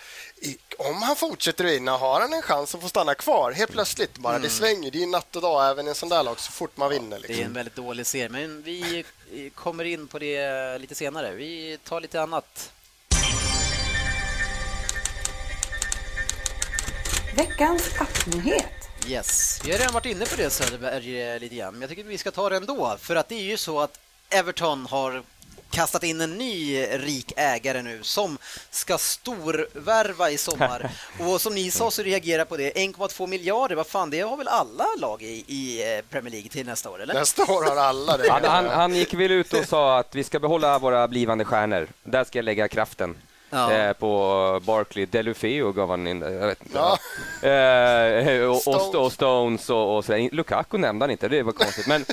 om han fortsätter vinna har han en chans att få stanna kvar. Helt plötsligt bara. Mm. Det svänger. Det är natt och dag även i en sån där lag så fort man vinner. Liksom. Det är en väldigt dålig serie, men vi kommer in på det lite senare. Vi tar lite annat. Veckans appnyhet. Yes, vi har redan varit inne på det Söderberg lite grann, men jag tycker att vi ska ta det ändå. För att det är ju så att Everton har kastat in en ny rik ägare nu som ska storvärva i sommar. Och som ni sa så reagerar på det. 1,2 miljarder, vad fan, det har väl alla lag i, i eh, Premier League till nästa år? Eller? Nästa år har alla det. Han, han, han gick väl ut och sa att vi ska behålla våra blivande stjärnor. Där ska jag lägga kraften. Ja. Eh, på Barkley. Delufeo gav han in jag vet inte. Ja. Eh, och, Stones. och, Stones och, och sådär. Lukaku nämnde han inte, det var konstigt. Men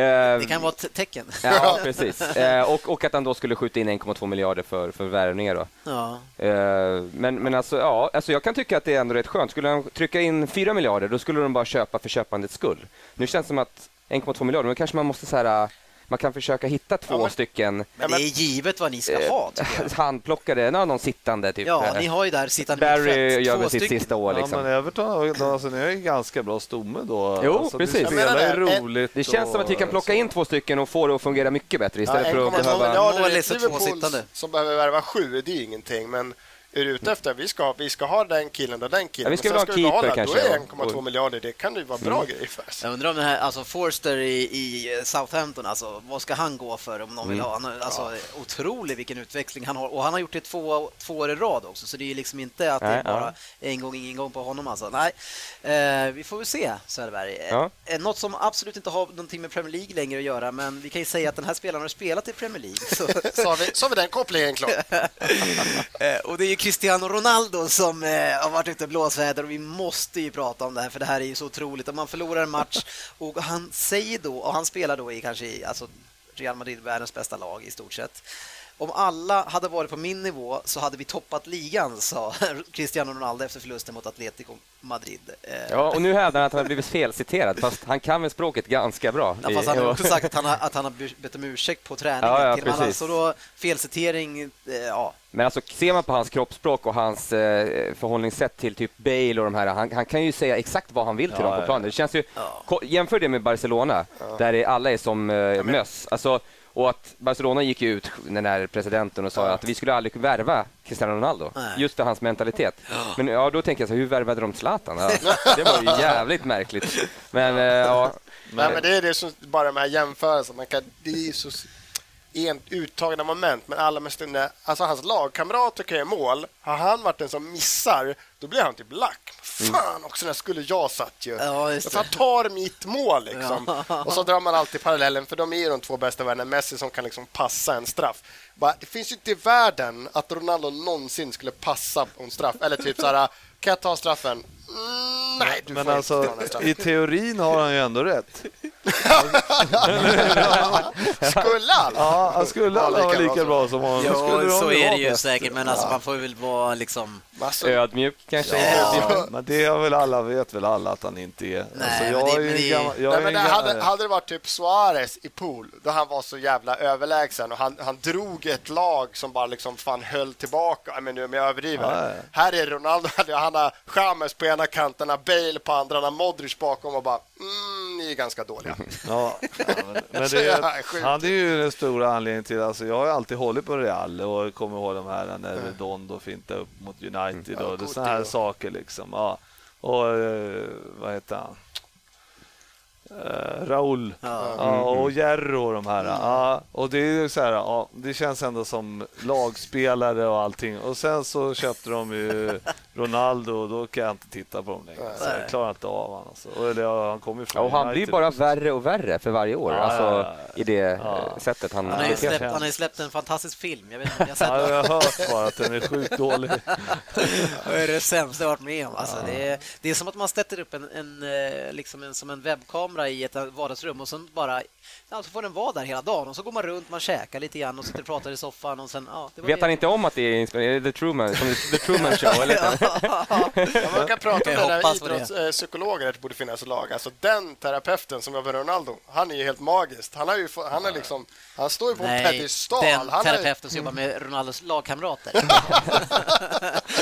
det kan vara ett tecken. Ja, precis. Eh, och, och att han då skulle skjuta in 1,2 miljarder för, för värvningar. Då. Ja. Eh, men, men alltså, ja, alltså jag kan tycka att det är ändå rätt skönt. Skulle han trycka in 4 miljarder, då skulle de bara köpa för köpandets skull. Nu känns det som att 1,2 miljarder, då kanske man måste så här man kan försöka hitta två ja, men, stycken... Men det är givet vad ni ska eh, ha. Handplockade, någon sittande. Typ. Ja, ni har ju där sittande Barry gör väl sitt sista år. Liksom. Ja, men Everton alltså, ni har ju ganska bra stomme då. Jo, alltså, precis. Det, roligt det känns och, som att vi kan plocka in två stycken och få det att fungera mycket bättre istället ja, för att behöva... Ja, Liverpool som behöver värva sju, det är ingenting, men är du ute efter vi ska, vi ska ha den killen och den killen. Ja, vi ska, ska ha keeper behålla, kanske. Då är 1,2 miljarder, det kan ju vara bra mm. grejer för oss. Jag undrar om den här, alltså Forster i, i Southampton, alltså, vad ska han gå för om någon vill mm. ha? Han, alltså, ja. Otrolig vilken utveckling han har och han har gjort det två, två år i rad också, så det är liksom inte att Nej, det är bara ja. en gång, ingen gång på honom. Alltså. Nej, eh, vi får väl se, Söderberg. Ja. Eh, något som absolut inte har någonting med Premier League längre att göra, men vi kan ju säga att den här spelaren har spelat i Premier League. Så, så, har, vi, så har vi den kopplingen klar. eh, och det är Cristiano Ronaldo som eh, har varit ute i blåsväder och vi måste ju prata om det här för det här är ju så otroligt. Om man förlorar en match och han säger då, och han spelar då i kanske i, alltså Real Madrid, världens bästa lag i stort sett om alla hade varit på min nivå så hade vi toppat ligan, sa Cristiano Ronaldo efter förlusten mot Atletico Madrid. Eh, ja, och nu hävdar han att han har blivit felciterad, fast han kan väl språket ganska bra. Ja, fast han har också sagt att han har, att han har bett om ursäkt på träningen. Ja, ja, precis. Alltså då, felcitering, eh, ja. Men alltså, ser man på hans kroppsspråk och hans eh, förhållningssätt till typ Bale och de här, han, han kan ju säga exakt vad han vill till ja, dem på planen. Det känns ju, Jämför det med Barcelona, där alla är som eh, möss. Alltså, och att Barcelona gick ut, den här presidenten, och sa ja. att vi skulle aldrig värva Cristiano Ronaldo. Nej. Just för hans mentalitet. Men ja, då tänker jag så hur värvade de Zlatan? Ja, det var ju jävligt märkligt. Men, eh, ja. Men... Nej, men det är det som, bara de här jämförelserna. Man kan, det är så uttagna moment, men alla med stunder, alltså hans lagkamrater kan göra mål. Har han varit den som missar, då blir han typ lack. Mm. Fan också, när skulle jag satt ju. Ja, det. Han tar mitt mål liksom. Ja. Och så drar man alltid parallellen, för de är ju de två bästa världarna. Messi som kan liksom passa en straff. Bara, det finns ju inte i världen att Ronaldo någonsin skulle passa en straff. Eller typ så här, kan jag ta straffen? Mm, nej, du Men får alltså, inte i teorin har han ju ändå rätt. skulle han? Ja, han skulle alla vara lika bra som honom. Jo, så är det ju säkert, men alltså, man får väl vara liksom... Ödmjuk kanske? Ja, men det är väl alla, vet väl alla att han inte är. Nej, alltså, jag det, är det... Gammal, jag Nej, men det hade, hade det varit typ Suarez i pool, då han var så jävla överlägsen och han, han drog ett lag som bara liksom fan höll tillbaka. Men nu om jag överdriver. Här är Ronaldo, han har Chamez på ena kanten, Bale på andra, har Modric bakom och bara mm, ni är ganska dåliga. Ja, men, men det är, han är ju den stora anledningen till... Alltså jag har alltid hållit på Real och kommer ihåg de här när Redondo fintade upp mot United och ja, sådana här saker. Liksom. Ja. Och eh, vad heter han? Uh, Raul ja. ja. och Jerro och de här. Ja, och det är så här, ja, det känns ändå som lagspelare och allting. Och sen så köpte de ju Ronaldo, då kan jag inte titta på dem längre. Så jag klarar inte av honom. Alltså. Och, eller, han kommer från och han blir bara värre och värre för varje år, alltså i det eh, sättet han Han har ju släppt, han har ju släppt en fantastisk film. Jag vet inte om ni har sett Ja, den. jag har hört bara att den är sjukt dålig. Det är det sämsta jag varit med om. Alltså, det, är, det är som att man sätter upp en, en, eh, liksom en, som en webbkamera i ett vardagsrum och sen bara ja, så får den vara där hela dagen och så går man runt, man käkar lite grann och sitter och pratar i soffan och sen... Ja, det var Vet det. han inte om att det är inspelat? Är det The Truman, som The Truman Show? Eller? Ja, man kan prata om det där idrottspsykologer att det borde finnas i lag. Alltså den terapeuten som var med Ronaldo, han är ju helt magisk. Han, har ju han, är liksom, han står ju på en Nej, pedestal. den Han terapeuten som jobbar med Ronaldos lagkamrater.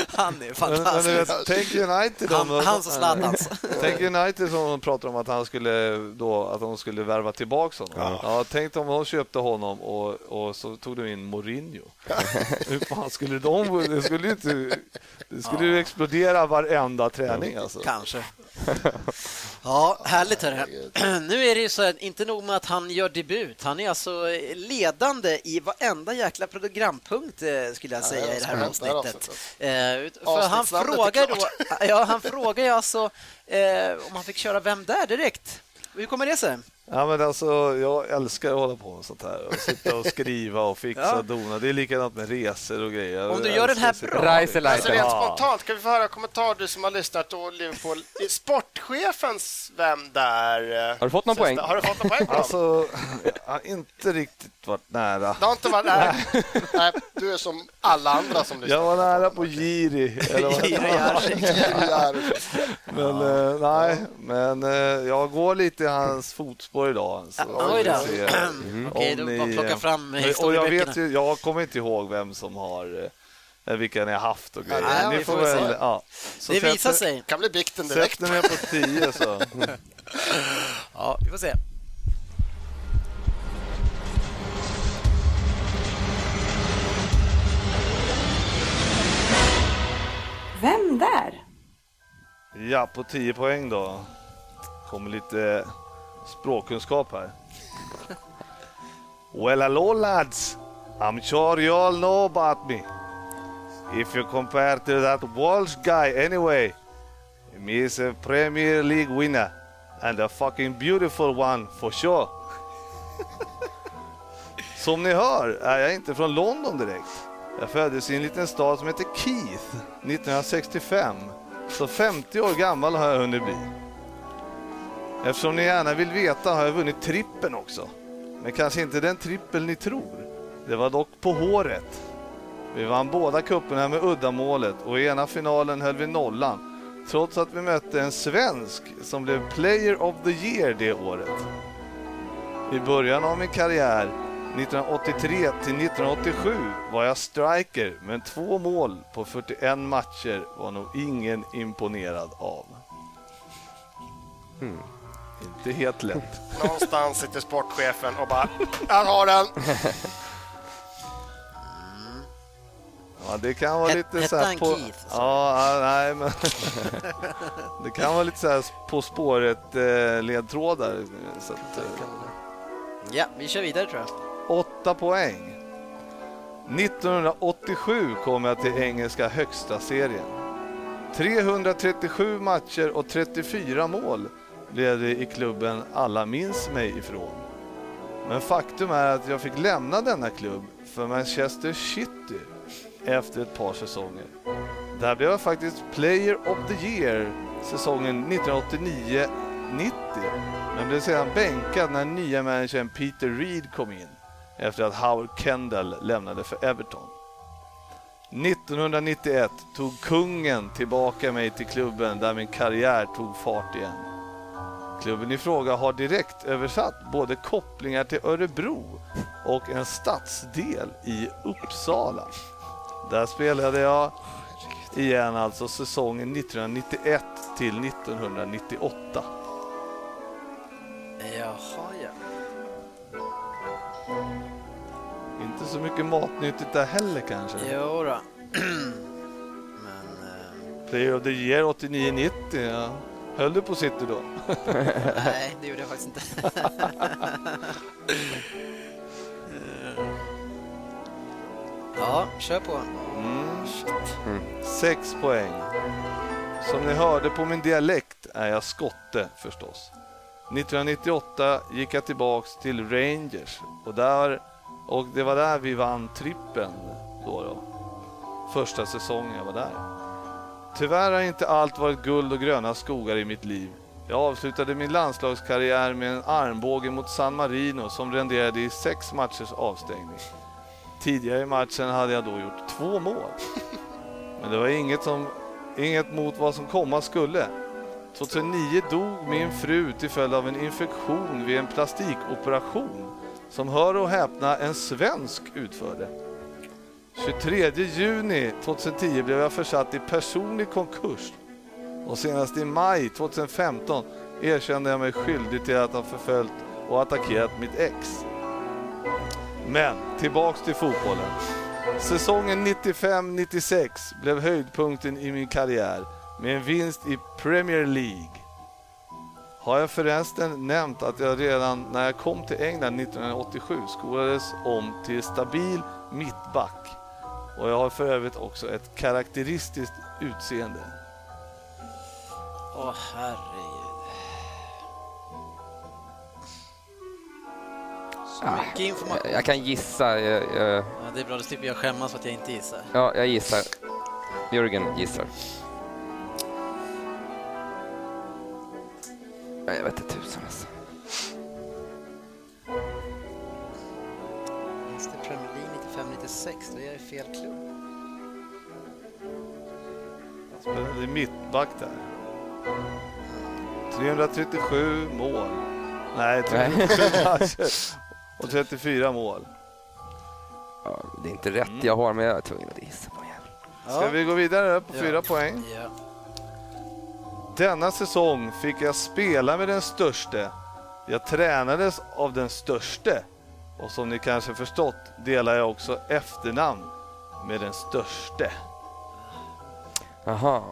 han är Men, men fantastisk. vet, tänk United om... Han, hans och Zlatans. Tänk United som pratar om att han skulle då, att de skulle värva tillbaka honom. Ja. tänk om de köpte honom och, och så tog de in Mourinho. Hur fan skulle de... Det skulle ju inte... Det skulle ju explodera varenda träning alltså. Kanske. Ja, härligt. Hörru. Nu är det ju så att inte nog med att han gör debut, han är alltså ledande i varenda jäkla programpunkt eh, skulle jag säga i det här det här avsnittet. Eh, ut- För han är frågar då, ja, han frågar ju alltså eh, om han fick köra Vem där direkt. Hur kommer det sig? Ja, men alltså, jag älskar att hålla på med sånt här. Och sitta och skriva och fixa Ja. och dona. Det är likadant med resor och grejer. Om du gör den här bra. Alltså rent spontant, kan vi få höra kommentar du som har lyssnat och Liverpool. Sportchefens Vem där? Har du fått någon poäng? Har du fått någon poäng på? Alltså, jag har inte riktigt varit nära. Det har inte varit... Nej, nej, du är som alla andra som lyssnar. Jag var nära på Giri. Vad Giri Jarczyk. Ja. Men eh, nej, men eh, jag går lite i hans fotspår idag. Så Oj då. vi får se om Okej, då ni, bara plocka fram och jag, historieböckerna. vet ju, jag kommer inte ihåg vem som har eh, vilka ni har haft och grejer. Nej, ni vi får får väl ja. Så Det visar sätter- sig. kan bli bikten direkt. Sätter ni er på tio så. Ja, vi får se. Vem där? Ja, på 10 poäng då. Kommer lite språkkunskap här. Well, hello lads. I'm sure you all know about me. If you compare to that Walsh guy anyway, he is a Premier League winner and a fucking beautiful one for sure. Som ni hör är jag inte från London direkt. Jag föddes i en liten stad som heter Keith 1965. Så 50 år gammal har jag hunnit bli. Eftersom ni gärna vill veta har jag vunnit trippen också. Men kanske inte den trippel ni tror. Det var dock på håret. Vi vann båda cuperna med uddamålet och i ena finalen höll vi nollan. Trots att vi mötte en svensk som blev Player of the Year det året. I början av min karriär 1983 till 1987 var jag striker, men två mål på 41 matcher var nog ingen imponerad av. Hmm. Inte helt lätt. Någonstans sitter sportchefen och bara, jag har den. Ja, det kan vara lite så här han på... Keith? Ja, nej men... det kan vara lite så här På spåret eh, ledtrådar. Så att, eh, Ja, vi kör vidare tror jag. Åtta poäng. 1987 kom jag till engelska högsta serien. 337 matcher och 34 mål blev det i klubben alla minns mig ifrån. Men faktum är att jag fick lämna denna klubb för Manchester City efter ett par säsonger. Där blev jag faktiskt Player of the Year säsongen 1989-90 men blev sedan bänkad när nya managern Peter Reed kom in efter att Howard Kendall lämnade för Everton. 1991 tog kungen tillbaka mig till klubben där min karriär tog fart igen. Klubben i fråga har direkt översatt både kopplingar till Örebro och en stadsdel i Uppsala. Där spelade jag igen alltså säsongen 1991 till 1998. Jaha, ja. Inte så mycket matnyttigt där heller kanske. Jo då. Men... Eh, Player of the year 89-90. Ja. Höll du på City då? nej, det gjorde jag faktiskt inte. Ja, kör på. Sex poäng. Som ni hörde på min dialekt är jag skotte förstås. 1998 gick jag tillbaks till Rangers och, där, och det var där vi vann trippen då, då. Första säsongen jag var där. Tyvärr har inte allt varit guld och gröna skogar i mitt liv. Jag avslutade min landslagskarriär med en armbåge mot San Marino som renderade i sex matchers avstängning. Tidigare i matchen hade jag då gjort två mål. Men det var inget, som, inget mot vad som komma skulle. 2009 dog min fru till följd av en infektion vid en plastikoperation som hör och häpna en svensk utförde. 23 juni 2010 blev jag försatt i personlig konkurs och senast i maj 2015 erkände jag mig skyldig till att ha förföljt och attackerat mitt ex. Men tillbaks till fotbollen. Säsongen 95-96 blev höjdpunkten i min karriär med en vinst i Premier League. Har jag förresten nämnt att jag redan när jag kom till England 1987 skolades om till stabil mittback och jag har för övrigt också ett karaktäristiskt utseende. Åh, herregud. Så mycket information. Jag, jag kan gissa. Jag, jag, Ja, det är bra, då slipper jag skämmas för att jag inte gissar. ja, jag gissar. Jörgen gissar. Nej, Jag vet inte tusan alltså. 96, då är jag i fel klubb. Det är mittback där. 337 mål. Nej, 337 matcher och 34 mål. Ja, det är inte rätt mm. jag har, men jag är tvungen att gissa på igen. Ska ja. vi gå vidare på ja. fyra poäng? Ja. Denna säsong fick jag spela med den störste. Jag tränades av den störste. Och som ni kanske förstått delar jag också efternamn med den störste. Jaha.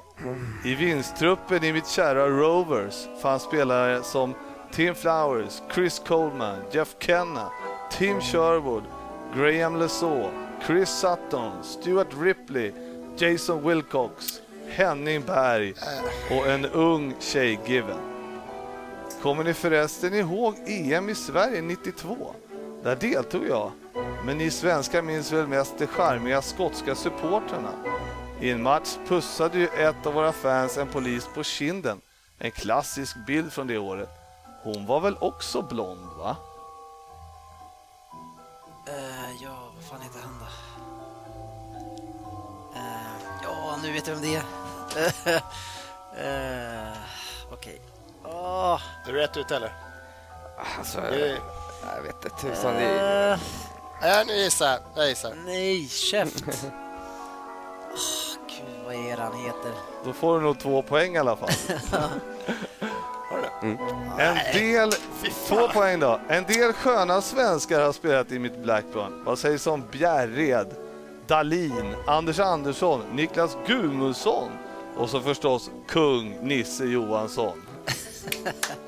I vinstruppen i mitt kära Rovers fanns spelare som Tim Flowers, Chris Coleman, Jeff Kenna, Tim Sherwood, Graham Lesaw, Chris Sutton, Stuart Ripley, Jason Wilcox, Henning Berg och en ung Shay Given. Kommer ni förresten ihåg EM i Sverige 92? Där deltog jag. Men ni svenskar minns väl mest de charmiga skotska supportrarna. I en match pussade ju ett av våra fans en polis på kinden. En klassisk bild från det året. Hon var väl också blond, va? Eh, ja, vad fan heter han då? Eh, ja, nu vet jag vem det är. uh, Okej. Åh, Är du rätt ute eller? Alltså, Det- jag vet inte tusan. Det är, eh, Nej, nu gissar jag. Jag gissar. nej, käft. Åh, Gud, vad är han heter? Då får du nog två poäng i alla fall. Det? En del, två poäng då. En del sköna svenskar har spelat i mitt Blackburn. Vad sägs om Bjärred, Dalin, Anders Andersson, Niklas Gudmundsson och så förstås kung Nisse Johansson.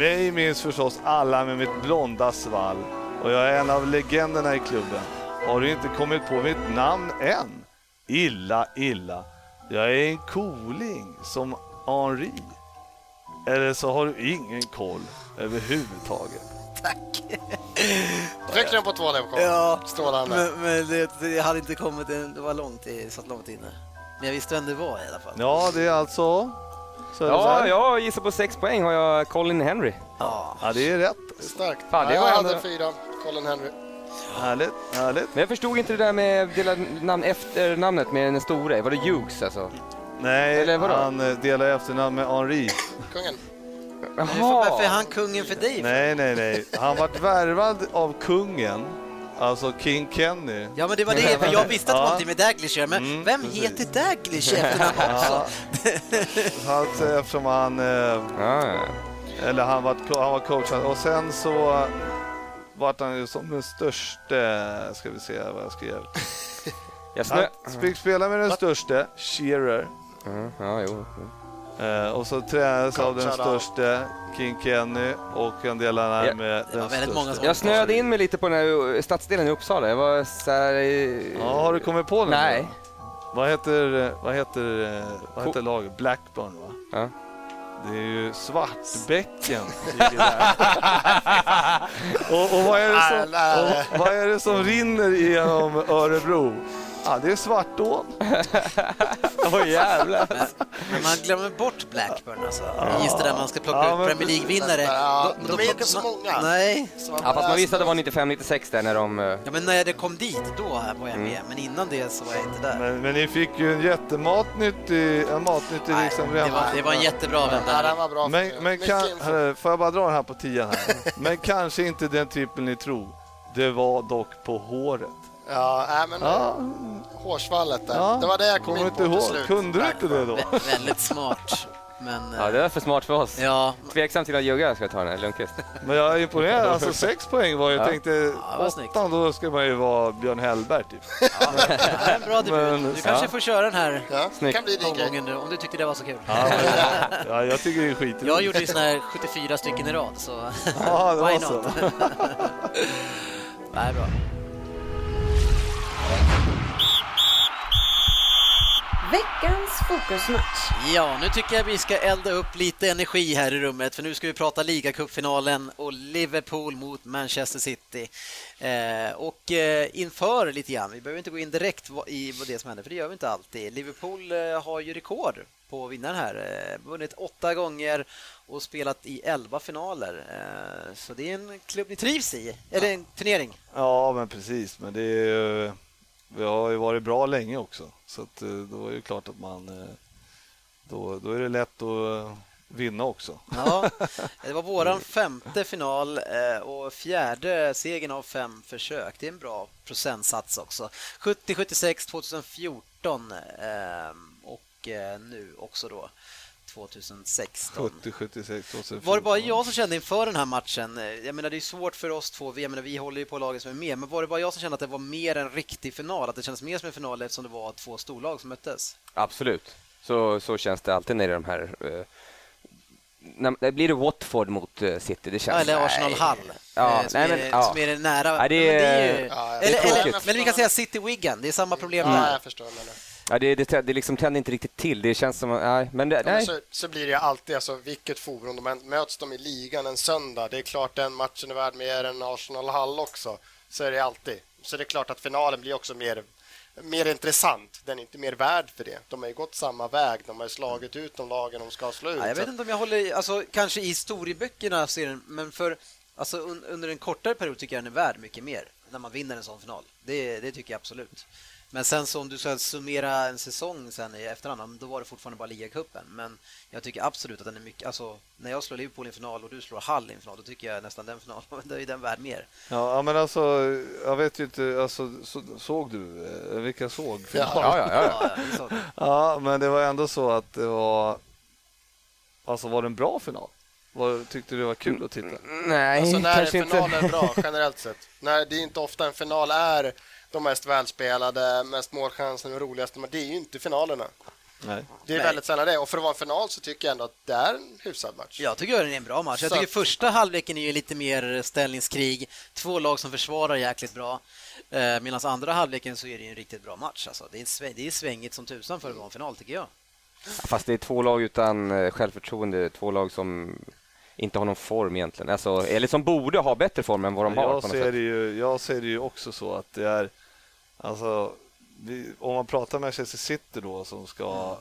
Mig minns förstås alla med mitt blonda svall och jag är en av legenderna i klubben. Har du inte kommit på mitt namn än? Illa, illa. Jag är en cooling som Henri. Eller så har du ingen koll överhuvudtaget. Tryck den på två där på Ja, Strålande. men, men det, det hade inte kommit, det var långt, det satt långt inne. Men jag visste vem det var i alla fall. Ja, det är alltså... Så ja, jag gissar på sex poäng har jag Colin Henry. Ja. ja, det är rätt. Starkt. Fan, det ja, var jag hade fyra. Colin Henry. Härligt, härligt. Men jag förstod inte det där med dela namn efter namnet med den store. Var det Hughes alltså? Nej, Eller vadå? han eh, delar efternamn med Henri. Kungen. Varför, varför är han kungen för dig? Nej, nej, nej. Han vart värvad av kungen, alltså King Kenny. Ja men det var det, för jag visste att det var någonting med Daglish men Mm, vem precis. heter Daglish efternamn också? Alltså, eftersom han... Eh, Ja, ja. eller han var, han var coachad. Och sen så vart han ju som den största... Ska vi se vad jag skrev. Jag. Han fick spela med den största, Shearer. Ja, ja, jo. Eh, och så tränades av den största, King Kenny, och han delade Ja, med det var den största. Jag snöade in mig lite på den här stadsdelen i Uppsala. Jag var så här, Ja, har du kommit på den? Nej. Vad heter, vad heter, vad heter laget? Blackburn va? Ja. Det är ju Svartbäcken. ligger där. och, och, vad är det som, Nej, nej. och vad är det som rinner genom Örebro? Ja, det är Svartån. Åh jävlar. Men man glömmer bort Blackburn alltså. Just det där man ska plocka Ja, ut Premier League-vinnare. Ja, de då är inte så många. Nej. Så Ja, fast man visste att det var 95-96 där när de... eh, Ja, men när det kom dit, då var jag Mm. med. Men innan det så var jag inte där. Men, men ni fick ju en jättematnyttig, en matnyttig Nej, liksom det, var, det var en jättebra vän Ja, var bra. Men, men kan, hörru, får jag bara dra den här på tian här? Men kanske inte den trippeln ni tror. Det var dock på håret. Ja, nej, men Ja, hårsvallet där. ja. Det var det jag kom Kommer in du på inte till ihåg? slut. Kunde du inte det då? Vä- väldigt smart. Men... Ja, eh, det var för smart för oss. Ja, Tveksam till att Jugga ska ta den, här, Lundqvist. Men jag är imponerad. Alltså sex poäng var jag Ja. tänkte det var snyggt. åttan då ska man ju vara Björn Hellberg typ. ja, en bra debut. Men- Du kanske ja. får köra den här Ja, Snyggt. kan bli din grej. omgången nu, om du tyckte det var så kul. Ja, jag tycker det är skit. Jag gjorde ju såna här 74 stycken i rad, så Ja, det why var så. not? Nej, bra. Veckans fokusmatch. Ja, nu tycker jag vi ska elda upp lite energi här i rummet för nu ska vi prata ligacupfinalen och Liverpool mot Manchester City. Eh, och eh, inför lite grann, vi behöver inte gå in direkt i vad det som händer för det gör vi inte alltid. Liverpool eh, har ju rekord på vinnaren här, eh, vunnit åtta gånger och spelat i elva finaler. Eh, så det är en klubb ni trivs i, eller en turnering. Ja, men precis. Men det är ju, vi har ju varit bra länge också. Så att, eh, då är det klart att man... Eh, då, då är det lätt att eh, vinna också. Ja, det var våran femte final och fjärde segern av fem försök. Det är en bra procentsats också. 70-76 2014 och nu också då 2016. 70, 76, 2014. Var det bara jag som kände inför den här matchen, jag menar det är svårt för oss två, jag menar, vi håller ju på laget som är med, men var det bara jag som kände att det var mer en riktig final, att det kändes mer som en final eftersom det var två storlag som möttes? Absolut. Så, så känns det alltid när det är de här... Eh, när, det blir det Watford mot eh, City. Det känns... Ja, eller Arsenal. Hall, Ja, eh, som, nej, är, men, ja. som är nära. Ja, det Ja, men är- ju- Ja, eller, det är eller, men vi kan säga City Wigan, det är samma problem Ja, där. jag förstår. Men, Ja, det, det, det liksom tänder inte riktigt till. Det känns som... Nej, men det, Ja, men så, så blir det alltid, alltså, vilket forum de än möts de i ligan en söndag. Det är klart den matchen är värd mer än Arsenal-Hall också. Så är det alltid. Så det är klart att finalen blir också mer, mer intressant. Den är inte mer värd för det. De har ju gått samma väg. De har ju slagit ut de lagen de ska slå ut. Ja, jag vet inte om jag håller, alltså kanske i historieböckerna ser den, men för alltså, un, under en kortare period tycker jag den är värd mycket mer när man vinner en sån final. Det, det tycker jag absolut. Men sen så om du ska summera en säsong sen i efterhand, ja, då var det fortfarande bara ligacupen. Men jag tycker absolut att den är mycket, alltså när jag slår Liverpool i en final och du slår Hall i en final, då tycker jag nästan den finalen, då är den värd mer. Ja, ja, men alltså, jag vet ju inte, alltså, så, såg du, eh, vilka såg? Ja. Ja, ja, ja. Ja, är så. Ja, men det var ändå så att det var, alltså var det en bra final? Var, tyckte du det var kul att titta? Nej, Alltså när kanske en final inte. är bra generellt sett. När det är inte ofta en final är de mest välspelade, mest målchanser och roligaste. Men det är ju inte finalerna. Nej. Det är Nej. väldigt sällan det. Och för att vara en final så tycker jag ändå att det är en hyfsad match. Jag tycker det är en bra match. Jag Så tycker att- första halvleken är ju lite mer ställningskrig. Två lag som försvarar jäkligt bra. Eh, Medan andra halvleken så är det ju en riktigt bra match. Alltså, det, är sväng, det är svängigt som tusan för att vara en final, tycker jag. Fast det är två lag utan eh, självförtroende. Två lag som inte har någon form egentligen. Alltså, eller som borde ha bättre form än vad de har. jag, på något ser sätt. det ju, jag ser det ju också så att det är, alltså, vi, om man pratar med Manchester City då som ska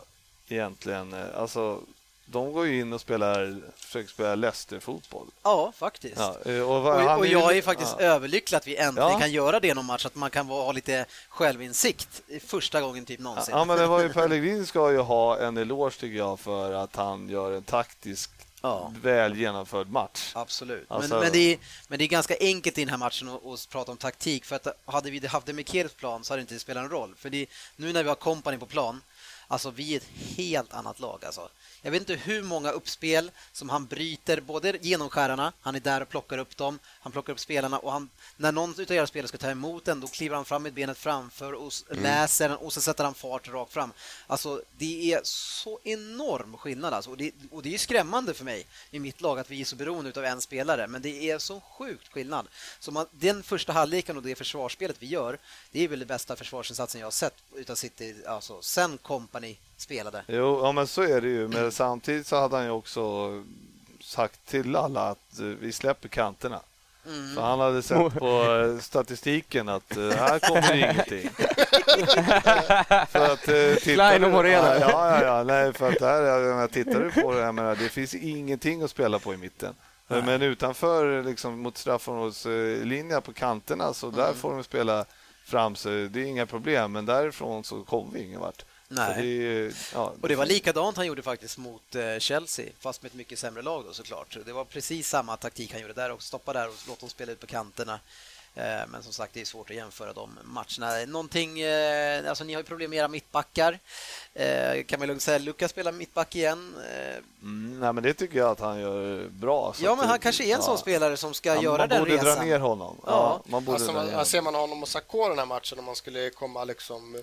egentligen, eh, alltså de går ju in och spelar, försöker spela Leicester-fotboll. Ja, faktiskt. Ja, eh, och, Och, och jag är faktiskt ja. överlycklig att vi äntligen Ja. kan göra det någon match, att man kan ha lite självinsikt första gången typ någonsin. Ja, men det var ju Pellegrini ska ju ha en eloge tycker jag för att han gör en taktisk Ja. väl genomförd match. Absolut. Alltså- men, men, det är, men det är ganska enkelt i den här matchen att, att prata om taktik. För att hade vi haft det med Keres plan så hade det inte spelat en roll. För det, nu när vi har kompani på plan, Alltså, vi är ett helt annat lag. Alltså. Jag vet inte hur många uppspel som han bryter, både genomskärarna, han är där och plockar upp dem, han plockar upp spelarna och han, när någon av era spelare ska ta emot den, då kliver han fram med benet framför och mm. läser den och så sätter han fart rakt fram. Alltså, det är så enorm skillnad alltså. och, det, och det är skrämmande för mig i mitt lag att vi är så beroende av en spelare, men det är så sjukt skillnad. Så man, den första halvleken och det försvarsspelet vi gör, det är väl det bästa försvarsinsatsen jag har sett utan City, alltså sen Company spelade. Jo, ja, men så är det ju. Men samtidigt så hade han ju också sagt till alla att eh, vi släpper kanterna. Mm. För han hade sett på eh, statistiken att uh, här kommer ingenting. för att, uh, Klein och Morena. Ja, ja, ja, nej, för att här, jag tittar på det, här, menar, det finns ingenting att spela på i mitten. Nej. Men utanför, liksom, mot straffområdeslinjen på kanterna, så där mm. får de spela fram sig. Det är inga problem, men därifrån så kommer vi ingen vart. Nej. Det, ja, och det var likadant han gjorde faktiskt mot eh, Chelsea, fast med ett mycket sämre lag då såklart. Det var precis samma taktik han gjorde där och stoppa där och låta dem spela ut på kanterna. Eh, men som sagt, det är svårt att jämföra de matcherna. Någonting, eh, alltså ni har ju problem med era mittbackar. Kan man lugnt säga, Lukas spelar mittback igen. Mm, nej, men det tycker jag att han gör bra. ja, men han det, kanske är en ja. sån spelare som ska ja, göra den resan. Man borde dra ner honom. Ja. ja man borde alltså, dra ner. Ser man honom och Sakho den här matchen om man skulle komma liksom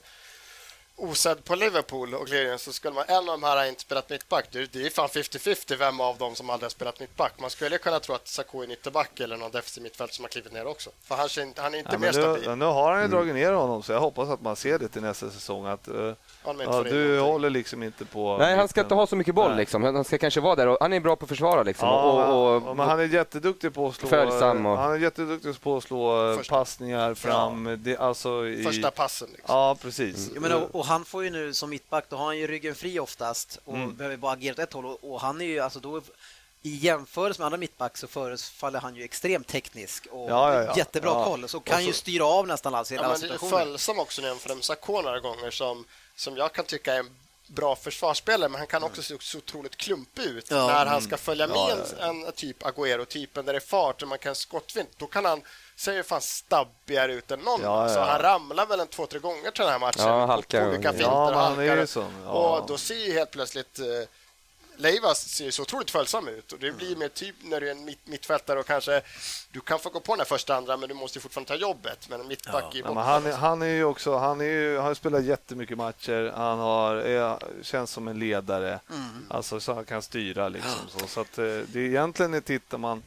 osedd på Liverpool och Clearing så skulle man en av de här inte spelat mittback. Det, är fan 50-50 vem av dem som aldrig har spelat mittback. Man skulle kunna tro att Sakho är ytterback eller någon defensiv mittfält som har klivit ner också. För han, han är inte ja, mer stabil. Nu har han ju dragit ner honom så jag hoppas att man ser det till nästa säsong. Att, uh, ja, du håller liksom inte på... Nej, han ska inte ha så mycket boll. Liksom. Han ska kanske vara där. Och han är bra på att försvara. Liksom. Ja, och, och, men han är jätteduktig på att slå, följsam och... han är jätteduktig på att slå eh, passningar fram. Ja. Det, alltså i... Första passen. Liksom. Ja, precis. Mm. Men, han får ju nu som mittback, då har han ju ryggen fri oftast och mm. behöver bara agera åt ett håll. Och, och han är ju, alltså då, i jämförelse med andra mittback så förefaller han ju extremt teknisk och ja, ja, ja. jättebra koll. Så kan så, ju styra av nästan alls hela ja, situationen. Följsam också nu jämför med Sakho några gånger som, som jag kan tycka är en bra försvarsspelare, men han kan också se så otroligt klumpig ut när han ska följa med en, en typ Agüero-typen där det är fart och man kan skottvind. Då kan han ser ju fan stabbigare ut än någon. Ja, ja. Så han ramlar väl en två, tre gånger till den här matchen. Ja, halkar. Olika finter ja, och halkar. Ja. Och då ser ju helt plötsligt eh, Leivas ser så otroligt följsam ut och det blir mer typ när du är en mitt, mittfältare och kanske du kan få gå på den här första andra men du måste fortfarande ta jobbet. Men mittback ja. ja han, är, han är ju också, han, är ju, han har spelat jättemycket matcher, han har, är, känns som en ledare, mm. alltså så han kan styra liksom. Ja. Så, så att eh, det är egentligen tittar man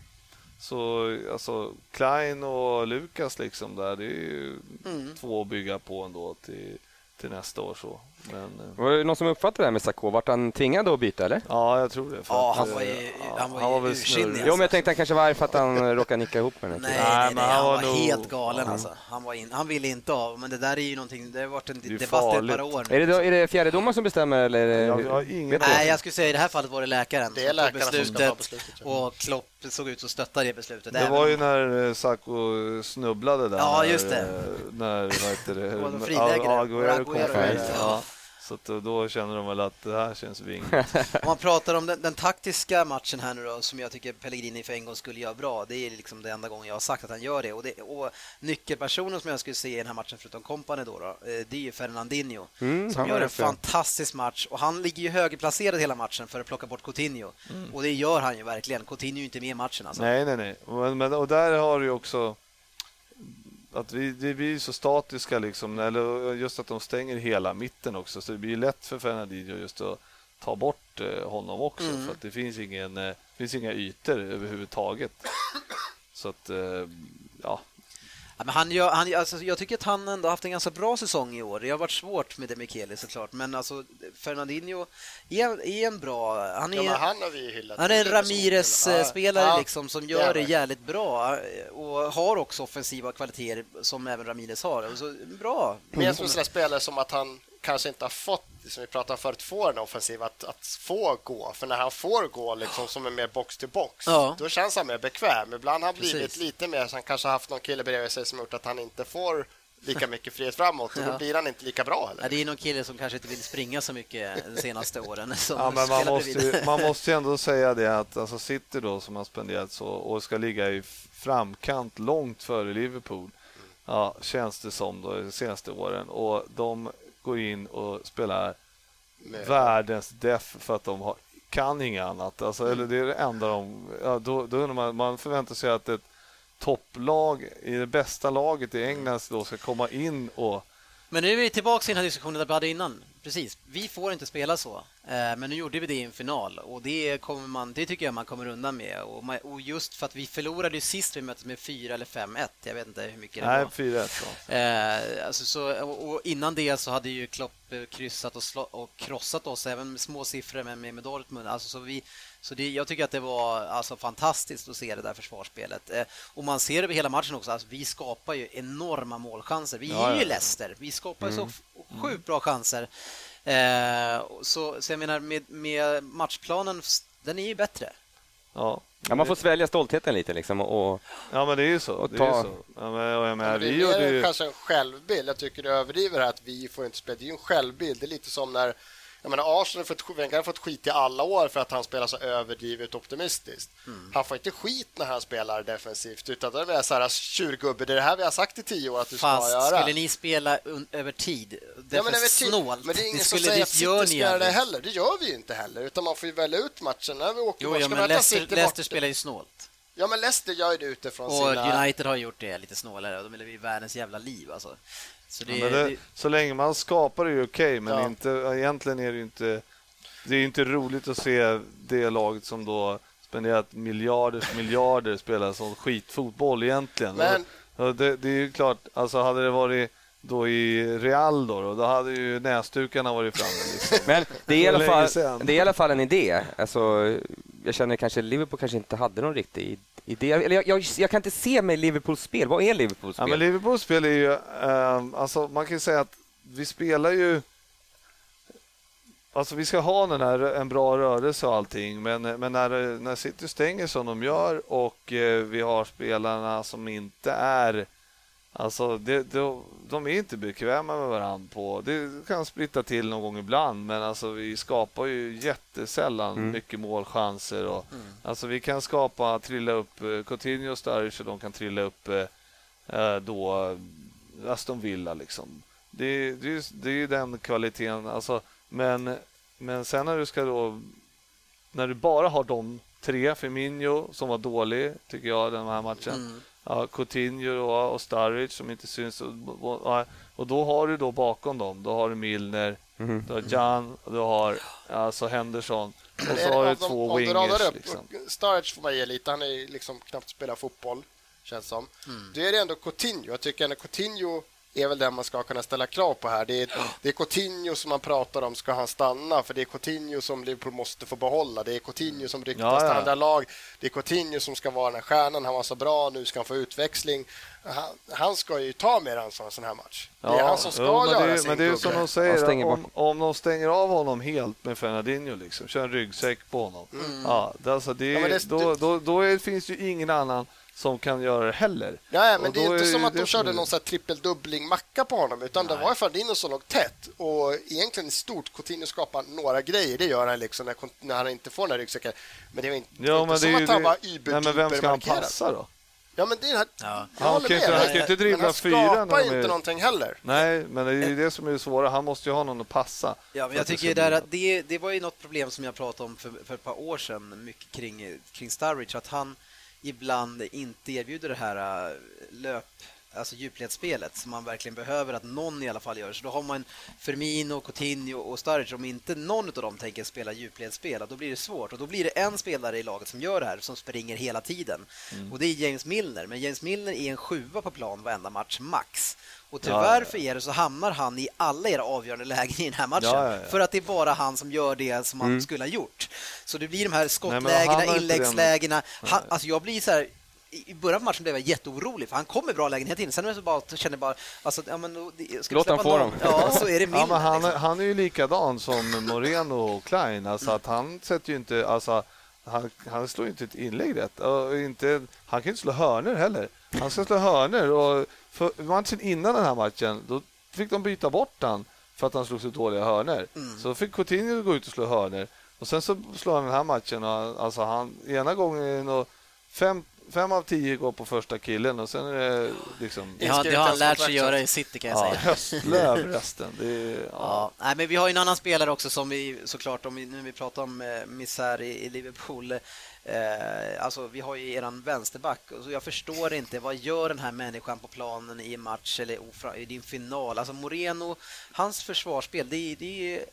så alltså Klein och Lukas liksom där, det är ju mm. två att bygga på ändå till, till nästa år. Så. Men, eh, var det någon som uppfattade det här med Sakho? Vart han tvingad att byta eller? Ja, jag tror det. ja, han var ju, ja, han var han var ursinnig. Jo, men jag tänkte han kanske var för att han råkade nicka ihop med den. Nej, nej, nej, han, var, var nog... helt galen mm. alltså. Han, var in, han ville inte av, men det där är ju någonting, det har varit en debatt i ett par år. Är det, är det fjärde domaren som bestämmer eller? Jag, jag ingen nej, jag skulle säga i det här fallet var det läkaren det är läkaren som beslutet, som beslutet och Klopp såg ut att stötta det beslutet. Det var ju när eh, Sacco snubblade där. Ja, just det. När, vad heter det? Aguero kom fram. Så då känner de väl att det här känns vingt. Om man pratar om den, den, taktiska matchen här nu då, som jag tycker Pellegrini för en gång skulle göra bra. Det är liksom det enda gången jag har sagt att han gör det. Och, det, och nyckelpersonen som jag skulle se i den här matchen, förutom Company då, då eh, det är ju Fernandinho mm, som gör en fantastisk match. Och han ligger ju högerplacerad hela matchen för att plocka bort Coutinho. Mm. Och det gör han ju verkligen. Coutinho är inte med i matchen alltså. Nej, nej, nej. Men, och där har du också att vi, det blir så statiska, liksom, eller just att de stänger hela mitten också. Så det blir lätt för Fernandinho just att ta bort eh, honom också. Mm. För att det finns, ingen, eh, finns inga ytor överhuvudtaget. Så att, eh, ja, Ja, men han gör, han, alltså, jag tycker att han ändå haft en ganska bra säsong i år. Det har varit svårt med Demicheli såklart, men alltså Fernandinho är, är en bra... Han är, ja, han, har vi hyllat han är en Ramirez-spelare ja, liksom, som gör det jävligt bra och har också offensiva kvaliteter som även Ramirez har. Alltså, bra. Mer som en spelare som att han kanske inte har fått, som vi pratade om förut, få en offensiv att, att få gå. För när han får gå liksom, som är mer box till box, ja. då känns han mer bekväm. Ibland har han blivit Precis. lite mer, så han kanske har haft någon kille bredvid sig som gjort att han inte får lika mycket frihet framåt och då blir han inte lika bra. Eller? Ja, det är någon kille som kanske inte vill springa så mycket de senaste åren. ja, men man, måste ju, man måste ändå säga det att alltså City då som har spenderat så och ska ligga i framkant långt före Liverpool ja, känns det som då, de senaste åren och de går in och spelar Med- världens def för att de har, kan inget annat. Alltså, Eller det är det enda de... Ja, då, då undrar man, man förväntar sig att ett topplag i det bästa laget i England då ska komma in och... Men nu är vi tillbaka i den här diskussionen vi hade innan. Precis, vi får inte spela så. Eh, Men nu gjorde vi det i en final och det, kommer man, det tycker jag man kommer undan med. Och just för att vi förlorade ju sist vi möttes med 4 eller 5-1. Jag vet inte hur mycket det Nej, var. 4-1. då. Eh, alltså så, och innan det så hade ju Klopp eh, kryssat och, slå, och krossat oss, även med små siffror med, med, med Dortmund. Alltså så vi, så det, jag tycker att det var alltså, fantastiskt att se det där försvarsspelet. Eh, och man ser över hela matchen också, alltså, vi skapar ju enorma målchanser. Vi Ja, är ju ja. Leicester, vi skapar ju så sjukt bra chanser. Eh, så, så jag menar, med, med matchplanen, den är ju bättre. Ja. Ja, man får svälja stoltheten lite liksom och, och ja, men det är ju så. Och Det är ju ta- så. Ja, men, och jag menar, Men det är vi gjorde mer ju... kanske en självbild. Jag tycker du överdriver här att vi får inte spela. Det är ju en självbild. Det är lite som när jag menar, Arsenal har fått, Wenger har fått skit i alla år för att han spelar så överdrivet optimistiskt. Mm. Han får inte skit när han spelar defensivt utan då är det så här tjurgubbe, det är det här vi har sagt i tio år att du ska Fast göra. skulle ni spela över tid, det Ja, är men, för över tid. snålt. men det är ingen som skulle säger det att gör City ni ska göra det heller. Det gör vi ju inte heller, utan man får ju välja ut matchen. När vi åker Jo, bort, ja, men Leicester, Leicester spelar ju snålt. Ja, men Leicester gör ju det utifrån Och sina... United har gjort det lite snålare. De är i världens jävla liv alltså. Så det, Ja, men det, det, så länge man skapar det är det okej, men Ja. inte, egentligen är det ju inte... Det är inte roligt att se det laget som då spenderat miljarders miljarder spela sån skitfotboll egentligen. Men- det, det är ju klart, alltså hade det varit då i Real då, då, då hade ju näsdukarna varit framme. Liksom. Men det är, i alla fall, det är i alla fall en idé. Alltså, jag känner kanske Liverpool kanske inte hade någon riktig idé. Eller jag, jag, jag kan inte se mig Liverpools spel. Vad är Liverpools Ja, spel? men Liverpools spel är ju... ehm, alltså man kan ju säga att vi spelar ju... Alltså vi ska ha den här, en bra rörelse och allting, men, men när, när City stänger som de gör och eh, vi har spelarna som inte är... Alltså det, de, de är inte bekväma med varandra. på Det kan splitta till någon gång ibland, men alltså vi skapar ju jättesällan Mm. mycket målchanser. Och, Alltså vi kan skapa, trilla upp eh, Coutinho och Sturridge och de kan trilla upp eh, eh, då eh, Aston Villa liksom. Det, det, det är ju den kvaliteten. Alltså, men, men sen när du ska då när du bara har de tre, Firmino som var dålig tycker jag den här matchen. mm. Ja, Coutinho och, och Sturridge som inte syns. Och, och, och då har du då bakom dem, då har du Milner, Mhm. du har Jan och du har alltså Henderson. Och så har du de- två om du radar wingers. upp, Liksom. Sturridge får man ge lite, han är liksom knappt spelar fotboll, känns som. Mm. Då är det ändå Coutinho. Jag tycker ändå Coutinho är väl den man ska kunna ställa krav på här. Det är, det är Coutinho som man pratar om, ska han stanna? För det är Coutinho som Liverpool måste få behålla. Det är Coutinho som ryktas Ja, ja. till andra lag. Det är Coutinho som ska vara den här stjärnan. Han var så bra, nu ska han få utväxling. Han, han ska ju ta mer ansvar i en sån här match. Det är han som ska jo, men göra det, sin Men det är ju som de säger, om, om de stänger av honom helt med Fernandinho, liksom, kör en ryggsäck på honom. Ja, det, alltså, det, Ja, det- då, då, då är, finns det ju ingen annan som kan göra det heller. Ja, men Och det är inte är som att de det körde någon sån här trippeldubbling-macka på honom, utan det var ju Fernandinho som låg tätt. Och egentligen i stort, Coutinho skapar några grejer, det gör han liksom när, när han inte får den här ryggsäcken. Men det är inte, det Ja, inte det som att han det- var über Nej, men vem ska han passa då? Ja, men det är, Ja. jag Han håller kan ju inte- med han kan ju inte Men dribbla han fyra när skapar inte är- någonting heller. Nej, men det är ju det som är det svåra. Han måste ju ha någon att passa. Ja, men jag det tycker ska där det, det var ju något problem som jag pratade om för, för ett par år sedan, mycket kring, kring Sturridge, att han ibland inte erbjuder det här äh, löp, alltså djupledsspelet som man verkligen behöver att någon i alla fall gör. Så då har man Firmino, Coutinho och Sturridge. Om inte någon av dem tänker spela djupledsspel, då blir det svårt. Och då blir det en spelare i laget som gör det här, som springer hela tiden. Och det är James Milner. Men James Milner är en sjua på plan varenda match, max. Och tyvärr ja, för er så hamnar han i alla era avgörande lägen i den här matchen. Ja, ja. För att det är bara han som gör det som han Mm. skulle ha gjort. Så det blir de här skottlägena, inläggslägena. Han, alltså jag blir så här, i början på matchen blev jag jätteorolig för han kommer bra lägen hela tiden. Sen är det så bara, känner jag bara, alltså, ja, men, ska Låt han få dem. Ja, så är det Milner. Ja, han, liksom. han är ju likadan som Moreno och Klein. Alltså att han sätter ju inte... Alltså, han, han slår ju inte ett inlägg rätt. Och inte, han kan inte slå hörner heller. Han ska slå hörner. Och för matchen innan den här matchen då fick de byta bort han för att han slog så dåliga hörner. Mm. Så fick Coutinho gå ut och slå hörner. Och sen så slår han den här matchen. Och, alltså han, ena gången nog fem, fem av tio går på första killen och sen är det liksom... Har, det har han lärt sig göra i City kan jag Ja, säga. höstlöv resten. Är, ja. Ja, nej, men vi har en annan spelare också som vi såklart, om vi, nu vi pratar om eh, misär i, i Liverpool. Eh, alltså, vi har ju eran vänsterback så jag förstår inte vad gör den här människan på planen i en match eller i din final? Alltså Moreno, hans försvarsspel, det, det är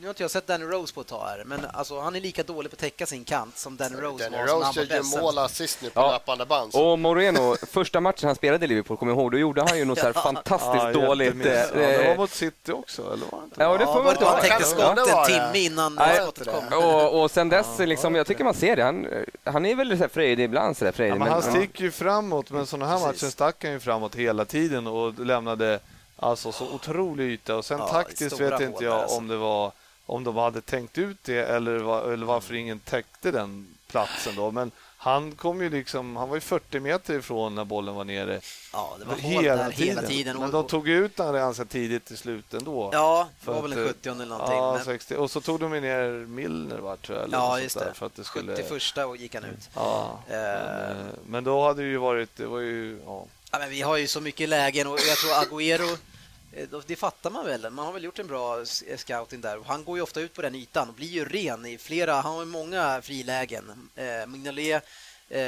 nu har inte jag sett Danny Rose på ett tag här, men alltså, han är lika dålig på att täcka sin kant som Danny Rose Danny var Rose gör ju mål assist nu på Ja. löpande band. så- Och Moreno, första matchen han spelade i Liverpool, kommer jag ihåg, då gjorde han ju något så här fantastiskt Ja, dåligt. jättemiss. Ja, eh, det var mot City också, eller var det inte? Ja, det Ja, får var man det då han täckte Ja, skott en timme innan Nej, skottet kom? Och, och sen dess, liksom, jag tycker man ser det. Han, han är väl så här frejdig ibland. Så där frejdig, Ja, men han ja. sticker ju framåt, men sådana här Precis. matcher stack han ju framåt hela tiden och lämnade alltså så otrolig yta. Och sen Ja, taktiskt vet inte jag alltså. om det var om de hade tänkt ut det eller, va- eller varför ingen täckte den platsen då. Men han kom ju liksom, han var ju 40 meter ifrån när bollen var nere Ja, det var hål där hela tiden. Men de tog ut den ganska tidigt i slutet ändå. Ja, det För var väl att, en eh, 70 eller någonting. Ja, men, 60. Och så tog de ner Milner va, tror jag. eller ja, just det. För att det skulle... 71 och gick han ut. Ja, Eh. men, eh, men då hade det ju varit, det var ju, ja. Ja, men vi har ju så mycket lägen och jag tror Agüero eh, Eh, det fattar man väl. Man har väl gjort en bra eh, scouting där. Han går ju ofta ut på den ytan och blir ju ren i flera. Han har ju många frilägen. Eh, Mignolet eh,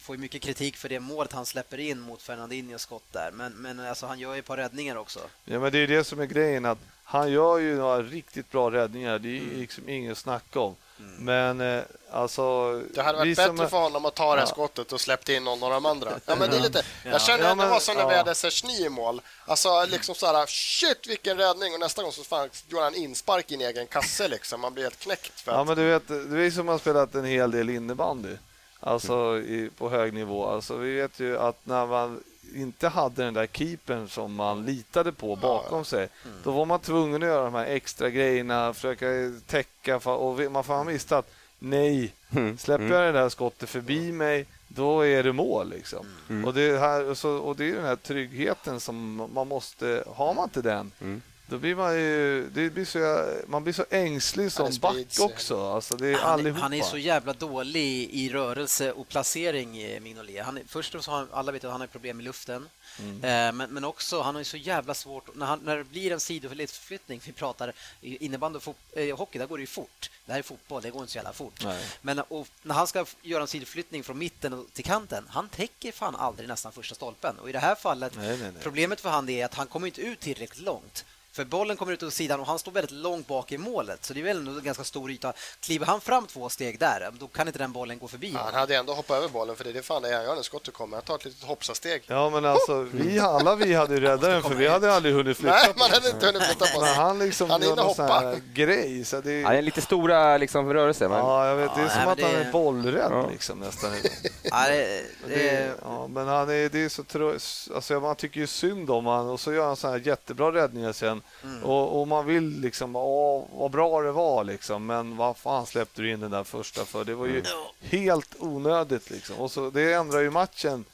får ju mycket kritik för det målet han släpper in mot Fernandinhos skott där. Men, men alltså, han gör ju ett par räddningar också. Ja, men det är det som är grejen. att Han gör ju några riktigt bra räddningar. Det är Mm. Liksom inget att snacka om. Men eh, alltså... Det hade varit bättre är- för honom att ta det här Ja. skottet och släppt in någon av de andra. Ja, men det är lite, jag känner Ja, att det men- var som när vi ja. hade Sersny i mål. Alltså liksom så här, shit vilken räddning och nästa gång så fan, gjorde han inspark i en egen kasse liksom. Man blir helt knäckt. För Ja, att, men du vet, det är som har spelat en hel del innebandy. Alltså i, på hög nivå. Alltså, vi vet ju att när man inte hade den där keepern som man litade på bakom sig, då var man tvungen att göra de här extra grejerna, försöka täcka och man fan visste att nej, Mm. släpper jag det där skottet förbi mig, då är det mål. Liksom. Och, det här, och, så, och det är den här tryggheten som man måste... Har man inte den, Mm. Då blir man ju... Det blir så, man blir så ängslig som back ja. också. Alltså, det är Han, allihopa. han är så jävla dålig i rörelse och placering, eh, Mignolet. Han först och främst alla vet att han har problem med luften. Mm. Eh, men, men också, han har ju så jävla svårt... När, han, när det blir en sidoförflyttning, vi pratar innebandy och fot, eh, hockey, där går det ju fort. Det här är fotboll, det går inte så jävla fort. Nej. Men och, när han ska göra en sidoförflyttning från mitten till kanten, han täcker fan aldrig nästan första stolpen. Och i det här fallet, nej, nej. problemet för han är att han kommer inte ut tillräckligt långt. För bollen kommer ut åt sidan och han står väldigt långt bak i målet. Så det är väl en ganska stor yta. Kliver han fram två steg där, då kan inte den bollen gå förbi han honom. hade ändå hoppat över bollen för det är det fan det är kommer. Han tar ett litet hoppsasteg. Ja, men alltså, vi, alla vi hade ju räddat den, för vi hade aldrig hunnit flytta Nej, man hade inte hunnit flytta på sig. han liksom Han är gör någon sån här grej. Så det, Ja, det är lite stora liksom, rörelser. Men... ja, jag vet, det är Ja, som nej, att han är bollrädd Ja. liksom, nästan. Ja, det, det, det, ja, men han är, det är så trö... alltså, man tycker ju synd om han och så gör han så här jättebra räddningar sen. Mm. Och, och man vill liksom, åh, vad bra det var liksom. Men vad fan släppte du in den där första för? Det var ju Mm. helt onödigt liksom. Och så, det ändrar ju matchen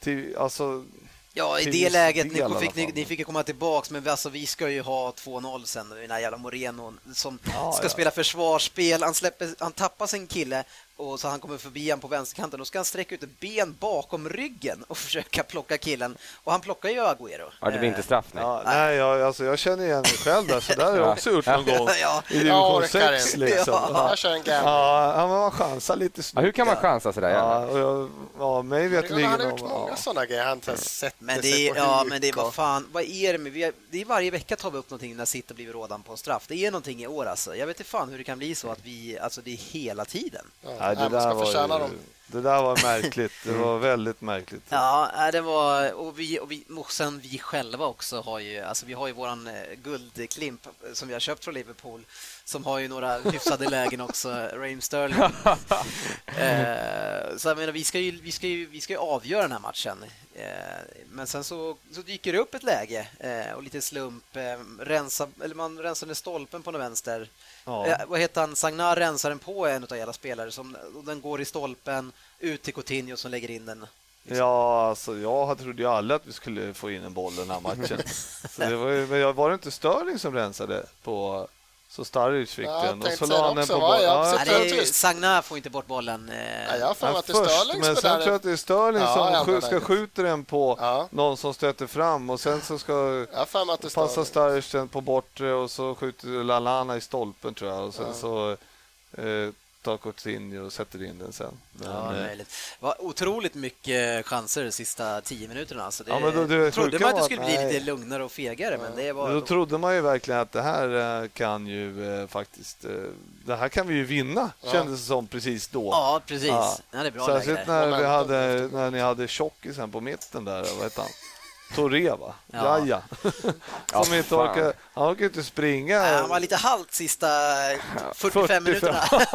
till, alltså, ja, i det läget, del ni fick, ni, ni fick ju komma tillbaks, men vi, alltså, vi ska ju ha 2-0 sen. Den här jävla Moreno som Ja, ska ja. spela försvarsspel. Han, släpper, han tappar sin kille och så han kommer förbi han på vänsterkanten. Då ska han sträcka ut ett ben bakom ryggen och försöka plocka killen. Och han plockar ju Agüero. Ja, det blir inte straff, nej. Ja, nej, jag, alltså, jag känner igen mig själv där, så där har jag också gjort någon gång. Ja. I division orkar 6 inte. liksom. Ja. Jag kör en gamble. Ja, ja, men man chansar lite Ja, snyggt. hur kan man chansa sådär? Ja, Ja. och jag, ja, mig veterligen... Han har gjort många ja. sådana grejer. Han har sett Men det sig är, på ja, men det är vad fan, vad är det med, vi är, det är varje vecka tar vi upp någonting när City blivit rådan på en straff. Det är någonting i år alltså. Jag vet inte fan hur det kan bli så att vi, alltså det är hela tiden. Ja, Nej, nej, det, man där ska var förtjäna ju, dem. det där var märkligt. Det var väldigt märkligt. Ja, nej, det var, och vi, och vi, och sen vi själva också har ju, alltså vi har ju våran eh, guldklimp som vi har köpt från Liverpool som har ju några hyfsade lägen också, Raheem Sterling. eh, så jag menar, vi ska ju, vi ska ju, vi ska ju avgöra den här matchen. Eh, men sen så, så dyker det upp ett läge eh, och lite slump, eh, rensa, eller man rensar ner stolpen på den vänster. Ja. Eh, vad heter han? Sagnar rensar den på en av era spelare som den går i stolpen ut till Coutinho som lägger in den. Ja, alltså, jag trodde ju aldrig att vi skulle få in en boll den här matchen. Så det var, ju, men jag- var det inte Störling som rensade på Så Staric fick Ja, den och så la han den på bollen. Naturligtvis. Sagna får inte bort bollen. eh, Ja, jag mig Ja, att det är först, Störling men sen är tror jag där. att det är Störling Ja, som ska skjuta den på Ja. någon som stöter fram och sen så ska passa. Staric den på bortre och så skjuter Lalana i stolpen tror jag och sen Ja. så eh, tar Coutinho och sätter in den sen. Men, Ja, eh. Det var otroligt mycket chanser de sista tio minuterna. Alltså det, Ja, men då- det trodde man att det skulle bli nej. lite lugnare och fegare, men det var... Men då trodde man ju verkligen att det här eh, kan ju eh, faktiskt... eh, Det här kan vi ju vinna, Ja. kändes det som precis då. Ja, precis. Ja. Ja. det är bra Särskilt när, vi hade, när ni hade tjockisen på mitten där, vad hette han? Toré va? Ja. Jaja. Ja, Som inte fan. orkar, han orkar inte springa. Nej, han var lite halt sista 45 45. minuterna.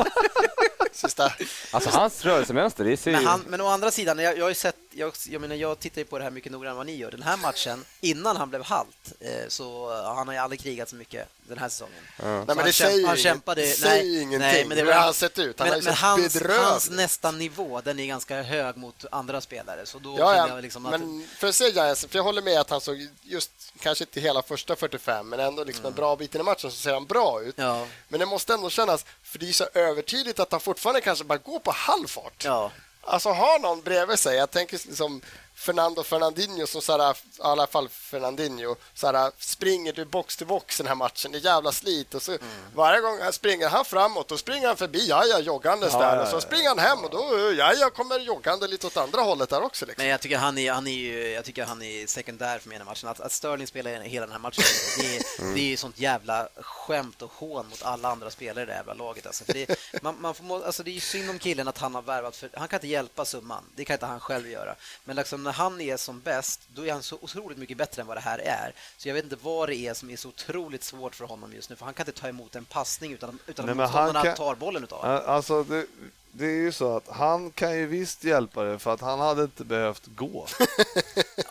Sista. Alltså hans rörelsemönster, det ser Men, ju... han, men å andra sidan, jag, jag har ju sett, jag, jag menar, jag tittar ju på det här mycket noggrannare än vad ni gör. Den här matchen, innan han blev halt, eh, så eh, han har ju aldrig krigat så mycket den här säsongen. Ja. Nej, men det säger, han ju kämpade- nej, säger ingenting. nej, men det Hur var- har han sett ut? Han har Men, ju men sett hans, bedrövlig hans nästa nivå, den är ganska hög mot andra spelare. Så då Ja, ja. jag liksom att... men för att säga Giants, för jag håller med att han såg just, kanske inte hela första 45, men ändå liksom en bra bit in i matchen så ser han bra ut. Ja, Men det måste ändå kännas, för det är så övertydligt att han fortfarande kanske bara går på halv fart. ja. Alltså ha någon bredvid sig. Jag tänker liksom Fernando Fernandinho som så här, i alla fall Fernandinho så här, springer du box till box i den här matchen. Det är jävla slit. Och så, Mm. Varje gång han springer han framåt, då springer han förbi Jaja joggandes Ja, där. ja, Och så ja. springer han hem och då Jaja kommer joggande lite åt andra hållet där också. Liksom. Men jag tycker han är, han är, ju, jag tycker han är sekundär för mig i den här matchen. Att, att Sterling spelar hela den här matchen, det är, Mm. det är ju sånt jävla skämt och hån mot alla andra spelare i det här jävla laget. Alltså. För det, man, man får, alltså det är ju synd om killen att han har värvat, för han kan inte hjälpa summan. Det kan inte han själv göra. Men liksom när han är som bäst, då är han så otroligt mycket bättre än vad det här är. Så jag vet inte vad det är som är så otroligt svårt för honom just nu, för han kan inte ta emot en passning utan, utan Nej, att motståndarna kan- tar bollen utav honom. Alltså, det, det är ju så att han kan ju visst hjälpa det för att han hade inte behövt gå.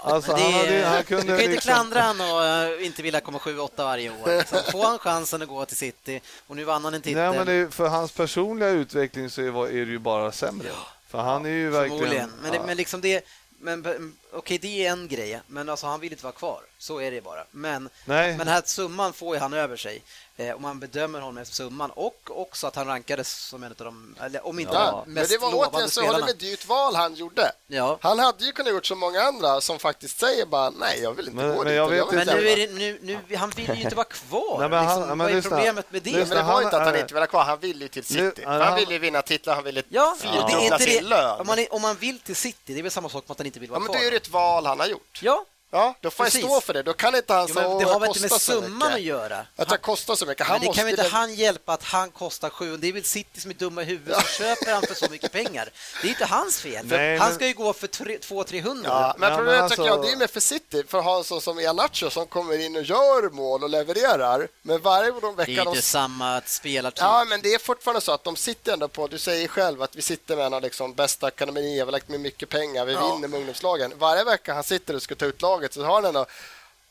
Alltså, Men han, det, hade, han du kunde kan ju inte liksom- klandra han och eh, inte vilja komma 7-8 varje år. Liksom. Får han chansen att gå till City och nu vann han en titel. Nej, men det, för hans personliga utveckling så är, det ju bara sämre. För han är ju verkligen... Men, det, ja. men liksom det... Men, okej, det är en grej, men alltså, han vill inte vara kvar. Så är det bara. Men, Nej. men den här summan får ju han över sig. Eh, och man bedömer honom efter summan och också att han rankades som en av de, eller om inte Ja, de men mest det var återigen så håller spelarna. med dyrt val han gjorde. Ja. Han hade ju kunnat gjort som många andra som faktiskt säger bara nej, jag vill inte Men- gå men dit. jag Men nu är hjälpa." det, nu, nu, han vill ju inte vara kvar. Nej, men han- liksom, men vad är lyssna. problemet med det? Men Lyssna, det var han inte att han inte ville vara kvar, han ville ju till City. Nu- han- han ville ju vinna titlar, han ville Ja, det fyrdubbla sin det. lön. Om man, är, om man vill till City, det är väl samma sak som att han inte vill Ja, vara men kvar. då är det ett val han har gjort. Ja, Ja, då får Precis. jag stå för det. Då kan inte han jo, men det har väl inte med summan att göra. Att det kostar så mycket. Han Men det måste kan väl inte han hjälpa att han kostar sju. Det är väl City som är dumma i huvudet som köper han för så mycket pengar. Det är inte hans fel. Nej, han men- ska ju gå för 200-300. Ja, men Ja, problemet men tycker alltså- jag det är med för City, för att ha en sån som Ianacho som kommer in och gör mål och levererar. Men varje gång de det är vecka inte de... samma spelartyp. Ja, men det är fortfarande så att de sitter ändå på, du säger själv att vi sitter med en av liksom bästa akademier, vi har lagt med mycket pengar, vi Ja. vinner med ungdomslagen. Varje vecka han sitter och ska ta ut laget så har han ändå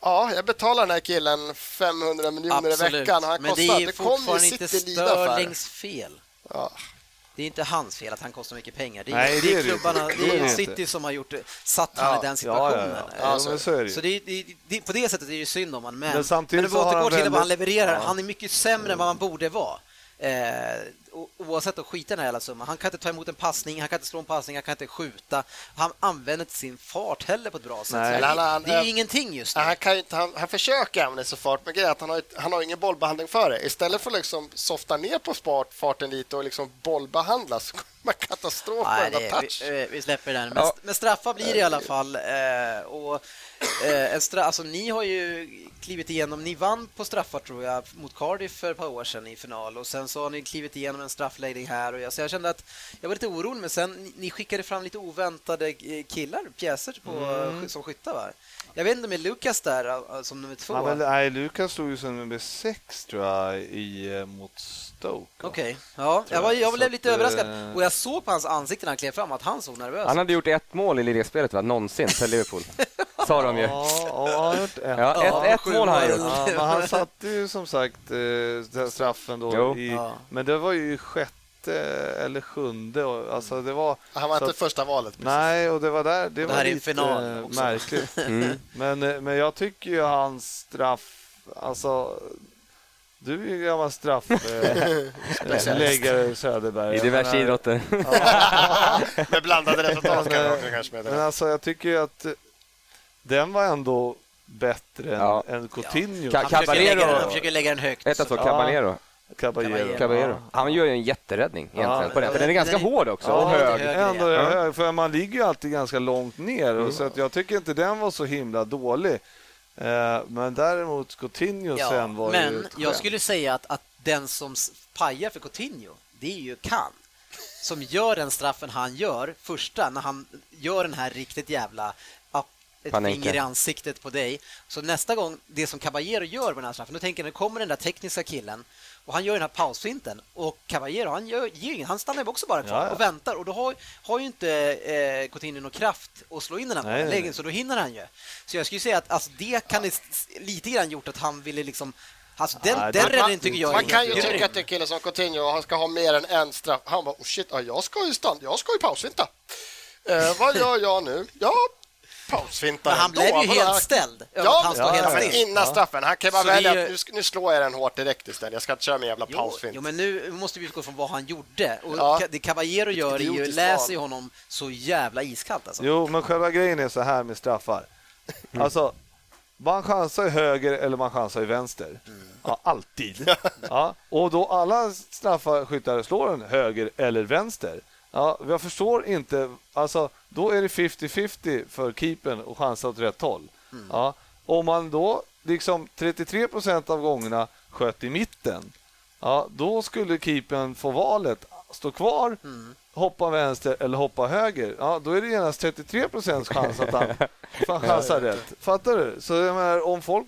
Ja, jag betalar den här killen 500 miljoner i veckan han men kostar. det är ju det fortfarande inte. Störlings fel. Ja. Det är inte hans fel att han kostar mycket pengar. Det är, Nej, det det är är det klubbarna, inte. det Det är är det City inte. som har gjort det, satt han Ja. i den situationen. ja, Ja, ja. så är det. är det det, det, det, på det sättet är det ju synd om honom. Men, Men samtidigt men har återgår till vad han levererar, Ja. han är mycket sämre än vad han borde vara. Eh, oavsett att skita i den här hela summan. Han kan inte ta emot en passning, han kan inte slå en passning, han kan inte skjuta. Han använder inte sin fart heller på ett bra sätt. Nej. Han- han- det är ju ingenting just nu. Han, kan inte, han, han försöker använda sig fart, men grejen är att han har, han har ingen bollbehandling för det. Istället för att liksom softa ner på spart, farten lite och liksom bollbehandla så kommer katastrof på Nej, det, touch. vi, eh, vi släpper den. Men, Ja. men straffar blir det i alla fall. Eh, och, eh, en stra- alltså, ni har ju klivit igenom, ni vann på straffar tror jag mot Cardiff för ett par år sedan i final och sen så har ni klivit igenom en straffläggning här och jag, så jag kände att jag var lite orolig men sen ni, ni skickade fram lite oväntade eh, killar, pjäser på, Mm. som skyttar va? Jag vet inte med Lukas där eh, som nummer två. Ja, men, nej, Lukas stod ju som nummer sex tror jag i, eh, mot Stoke. Okej, ja, jag, var, jag. blev lite att, överraskad eh, och jag såg på hans ansikte när han klev fram att han såg nervös Han hade gjort ett mål i ligaspelet, va? någonsin, för Liverpool. Sa de ju. Ja, ja, ett. Ja, ett, ett mål har han gjort. Ja, men han satte ju som sagt straffen då. I, Ja. Men det var ju sjätte eller sjunde. och- Alltså det var, Han var så inte att- första valet. precis. nej, och det var där. Det, det var lite final eh, också. märkligt. Mm. Men, eh, men jag tycker ju hans straff, alltså Du är ju gammal straffläggare Söderberg. I diverse menar, idrotter. Med blandade resultat också kanske Men meddela. alltså jag tycker ju att eh, den var ändå bättre Ja. än, än Coutinho. Ka- Han försöker, lägga han försöker lägga den högt. Ett Ja. Caballero. Caballero. Caballero. Han gör ju en jätteräddning egentligen Ja. på den, för den är ganska Den är- hård också Ja, och hög. Ändå hög, för man ligger ju alltid ganska långt ner. Mm. Och så att jag tycker inte den var så himla dålig. Eh, men däremot Coutinho Ja, sen var ju men jag skulle säga att, att den som pajar för Coutinho, det är ju Kan som gör den straffen han gör, första, när han gör den här riktigt jävla ett Panenka. finger i ansiktet på dig. Så nästa gång, det som Caballero gör med den här straffen, då tänker jag, nu kommer den där tekniska killen och han gör den här pausfinten och Caballero, han gör, ger ingen, han stannar ju också bara kvar Ja, ja. och väntar och då har, har ju inte eh, Coutinho någon kraft att slå in den här nej. så då hinner han ju. Så jag skulle säga att alltså, det kan s- lite grann gjort att han ville liksom Alltså den, Nej, den räddningen tycker jag Man kan ju tycka att en kille som Coutinho han ska ha mer än en straff. Han bara, oh shit, ja, jag ska ju stanna, jag ska ju pausfinta. Eh, vad gör jag nu? Ja, pausfintar Men han blev ju helt ställd Ja, att han ja, helt ja, men innan straffen. Han kan bara välja, ju- nu, sk- nu slår jag den hårt direkt istället. Jag ska inte köra med jävla pausfint. jo, men nu måste vi utgå från vad han gjorde. Och Ja. Det Caballero gör är ju, läser ju honom så jävla iskallt alltså. Jo, men själva grejen är så här med straffar. Mm. Alltså, man chansar i höger eller man chansar i vänster. Mm. Ja, alltid. Ja, och då alla straffskyttar slår en höger eller vänster. Ja, jag förstår inte. Alltså, då är det 50-50 för keepern och chansa åt rätt håll. Mm. Ja, om man då liksom 33 procent av gångerna sköt i mitten, ja, då skulle keepern få valet stå kvar, Mm. Hoppa vänster eller hoppa höger. Ja, då är det genast 33 procents chans att han han chansar rätt. Fattar du? Så jag menar, om folk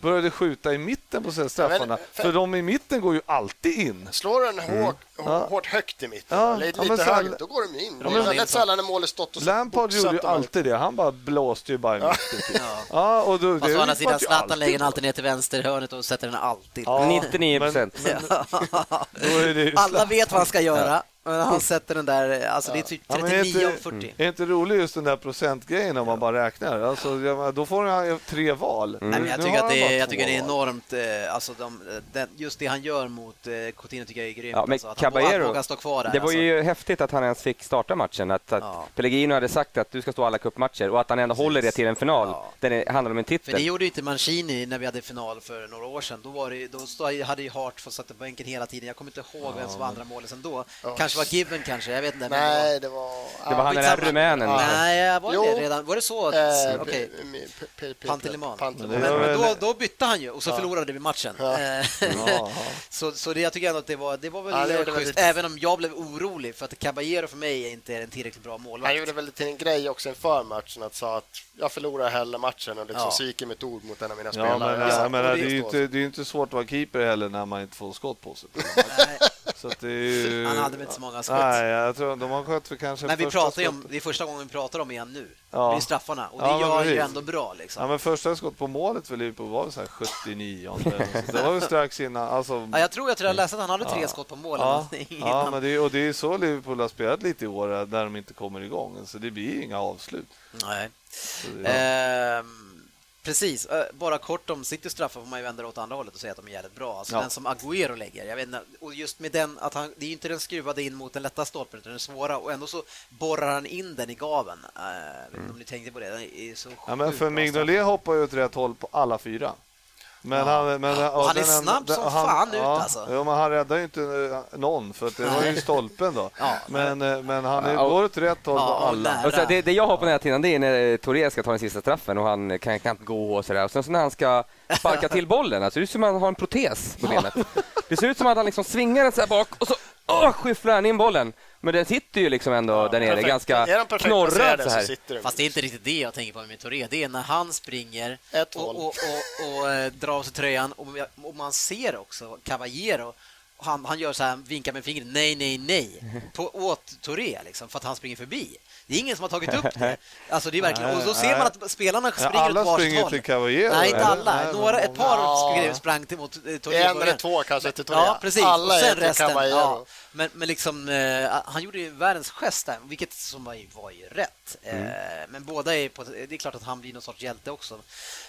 började skjuta i mitten på straffarna, Men- för de i mitten går ju alltid in. Slår den hårt, Ja. hårt högt i mitten, Ja, lite, ja, lite så- högre, då går de in. Ja, det är men- väldigt sällan när målet stått och Lampard gjorde ju alltid det. Han bara blåste ju bara i mitten. Typ. Ja, och då, Fast det å andra sidan, Zlatan lägger den alltid ner till vänsterhörnet och sätter den alltid. Ja, 99 men- procent. Alla vet vad han ska göra, men han sätter den där... Alltså det är typ Ja, men är 39 av inte- 40. Är inte roligt just den där procentgrejen om man bara räknar? Alltså, då får han tre val. Nej, men jag tycker att det är, jag tycker det är enormt... Eh, alltså de, den, just det han gör mot eh, Coutinho tycker jag är grymt. Ja, men alltså, att han vågar- stå kvar där. det var alltså. ju häftigt att han ens fick starta matchen. Att, att Ja. Pellegrino hade sagt att du ska stå alla cupmatcher och att han ändå håller det till en final. Ja. Den handlar om en För det titel. gjorde ju inte Mancini när vi hade final för några år sedan. Då, var det, då stod, hade ju Hart fått sätta på bänken hela tiden. Jag kommer inte ihåg vem som var andra målet sen då. Kanske var Given kanske, jag vet inte. Nej, det var... Det var han den skitsamma. rumänen. Ja. Nej, var det redan? Var det så? Att, Eh, Okej. P- P- P- P- P- Panteleimon. Panteleimon. Men, då, då bytte han ju och så förlorade vi matchen. Eh, så så det, jag tycker ändå att det var, det var väl schysst, väldigt- även om jag blev orolig för att Caballero för mig är inte en tillräckligt bra målvakt. Han gjorde väl till en grej också inför matchen att sa att jag förlorar hellre matchen och liksom sviker mitt ord mot en av mina Ja, spelare. är det är ju inte svårt att vara keeper heller när man inte får skott på sig. Så det ju... han hade väl inte så många skott. Nej, jag tror de har skött för kanske Men vi pratar ju om, det är första gången vi pratar om igen nu. Ja. Det är straffarna och det Ja, gör ju ändå bra. Liksom. Ja, men första skott på målet för Liverpool var väl så här 79 eller något sånt. Det var väl strax innan. Alltså, Ja, jag tror att jag läste att han hade tre skott på mål. ja, ja, men det, är- och det är så Liverpool har spelat lite i år, där de inte kommer igång. Så det blir inga avslut. Nej. Så det, Ehm, precis. Eh, Bara kort om City straffar får man ju vända det åt andra hållet och säga att de är jävligt bra. Alltså Ja. Den som Agüero lägger. Jag vet inte, och just med den, att han, det är ju inte den skruvade in mot den lätta stolpen utan den svåra och ändå så borrar han in den i gaven. Uh, vet inte om ni tänkte på det. Den är så ja, men för. Mignolet hoppar ju åt rätt håll på alla fyra. Men Ja. han, men, Och han är den snabb som den- fan ut, alltså. Ja, men han räddar ju inte eh, någon, för det var ju stolpen då. Ja. Men, eh, men han är, går åt rätt håll Ja, alla. Och så, det, det jag har på den här tiden det är när Toré ska ta den sista straffen och han kan knappt gå och sådär. Och sen så när han ska sparka till bollen, alltså, det ser ut som att han har en protes på benet. Det ser ut som att han liksom svingar den så här bak och så åh, skyfflar han in bollen. Men den sitter ju liksom ändå där nere, perfekt. ganska knorrad så här. sitter den. Fast det är inte riktigt det jag tänker på med Touré. Det är när han springer Ett och, och, och, och, eh, drar av sig tröjan och, och man ser också Caballero och han, han gör så här, vinkar med fingret, nej, nej, nej, på, åt Touré liksom, för att han springer förbi. Det är ingen som har tagit upp det. Alltså det är verkligen, och då ser man att spelarna Ja, springer alla åt varsitt springer håll. till Caballero, Nej, inte alla. Nej, Några, ett par Ja. sprang till mot eh, Touré. En eller två kanske till Touré. Ja, precis. Alla och är sen till resten. Caballero. Ja. Men, men liksom, eh, han gjorde ju världens gest där, vilket som var ju, var ju rätt. Eh, men båda är på, det är klart att han blir någon sorts hjälte också.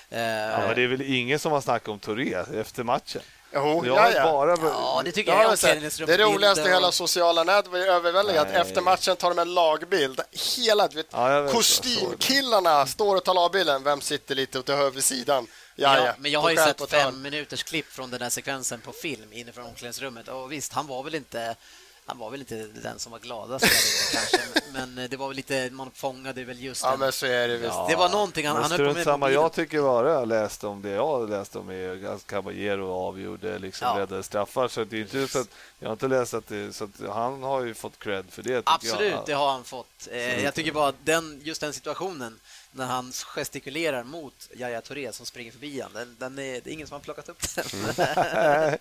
Eh, Ja, men det är väl ingen som har snackat om Touré efter matchen? Jo, Jag ja, ja. bara... Ja, det tycker jag. är jag omklädningsrumsbilder det roligaste i hela sociala nät var ju överväldigat. Nej. Efter matchen tar de en lagbild. Hela vet, Ja, vet, kostymkillarna står och tar lagbilden. Vem sitter lite åt höger sidan? Ja, Ja, ja. men jag har ju sett fem minuters klipp från den där sekvensen på film inifrån omklädningsrummet. Och visst, han var väl inte han var väl inte den som var gladast där kanske, men det var väl lite, man fångade väl just Ja, den. men så är det visst. Det var någonting han, Men han höll på med samma, jag tycker bara jag läste om det jag läste om är att Caballero avgjorde, liksom Ja. räddade straffar. Så det är inte så att, jag har inte läst att, det, så att han har ju fått cred för det. Absolut, jag. det har han fått. Eh, jag tycker bara att den, just den situationen när han gestikulerar mot Yahya Touré som springer förbi han, den, den är, det är ingen som har plockat upp den.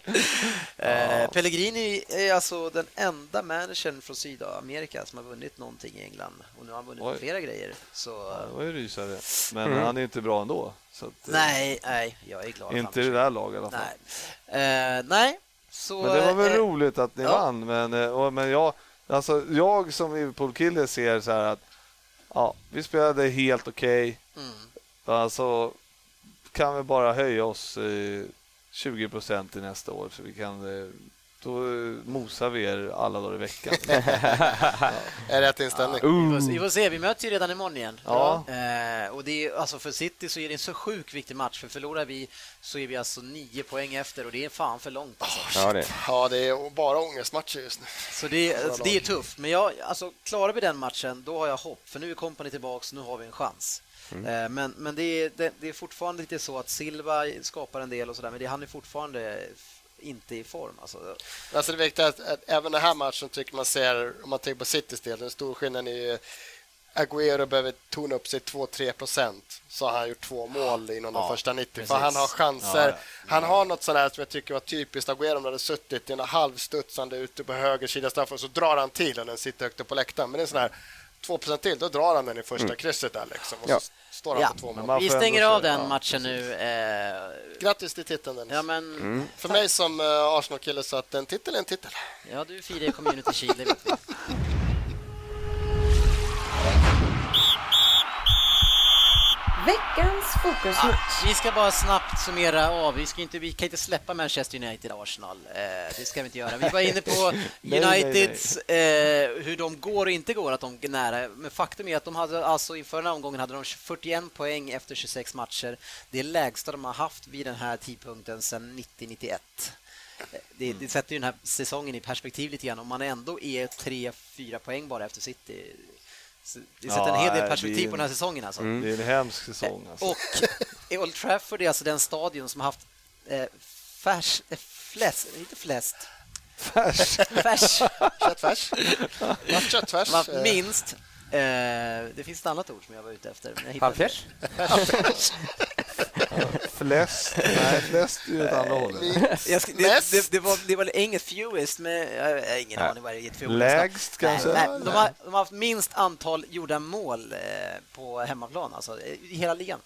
eh, Pellegrini är alltså den enda managern från Sydamerika som har vunnit någonting i England och nu har han vunnit Oj. flera grejer. Så, Ja, det var ju rysare. Men Mm. han är inte bra ändå. Att, eh, nej, nej, jag är glad Inte i det där laget i alla fall. Nej, eh, nej. Så, Men det var väl eh, roligt att ni ja. vann. Men, och, men jag, alltså, jag som Liverpool-kille ser så här att ja, vi spelade helt okej. Mm. Alltså, kan vi bara höja oss eh, 20 procent i nästa år så vi kan eh, då eh, mosar vi er alla dagar i veckan. Är rätt inställning. Vi får, vi får se, vi möts ju redan imorgon igen. Ja. Eh, och det är, alltså för City så är det en så sjukt viktig match, för förlorar vi så är vi alltså nio poäng efter och det är fan för långt. Alltså. Ja, det. Ja, det är bara ångestmatcher just nu. Så det, alltså, det är tufft, men jag, alltså, klarar vi den matchen, då har jag hopp, för nu är kompani tillbaks, nu har vi en chans. Eh, men men det, är, det, det är fortfarande lite så att Silva skapar en del och sådär, men det, han är fortfarande inte i form. Alltså. Alltså det viktiga är att, att även den här matchen tycker man ser, om man tänker på Citys del, den stora skillnaden är ju Agüero behöver tona upp sig 2-3 procent så har han gjort två mål inom de Ja, första 90. precis. För han har chanser. Han har något sånt här som jag tycker var typiskt Agüero om han hade suttit i en halvstudsande ute på höger sida och så drar han till och den sitter högt upp på läktaren. Men det är sån här 2 procent till, då drar han den i första krysset där liksom. Och Ja. så står han Ja, på två mål. vi stänger av den ja, matchen nu. Eh, Grattis till titeln Dennis. ja, men, För mig som uh, Arsenal-kille så att en titel är en titel. ja, du firar Community Shield, Veckans fokusmatch. Vi ska bara snabbt summera av. Vi, ska inte, vi kan inte släppa Manchester United Arsenal. Eh, det ska vi inte göra. Vi var inne på Uniteds, Eh, hur de går och inte går, att de är nära. Men faktum är att de hade alltså inför den här omgången hade de 41 poäng efter 26 matcher. Det är lägsta de har haft vid den här tidpunkten sedan 90-91. Eh, Det, det sätter ju den här säsongen i perspektiv lite grann. Om man ändå är 3-4 poäng bara efter City. Det sätter Ja, en hel del perspektiv en- på den här säsongen. Alltså. Det är en hemsk säsong. Alltså. Och Old Trafford är alltså den stadion som har haft eh, färs, eh, flest, inte flest, Färs. färs, Köttfärs. Köttfärs. haft eh, minst. Eh, det finns ett annat ord som jag var ute efter. Halvfjärs? Flest. Nej, flest är ju åt andra hållet. Jag, sk- det, det, det, var, det var inget fewest, men jag har ingen aning vad det är. Lägst kanske? nej, de, har, de har haft minst antal gjorda mål eh, på hemmaplan, alltså i hela ligan.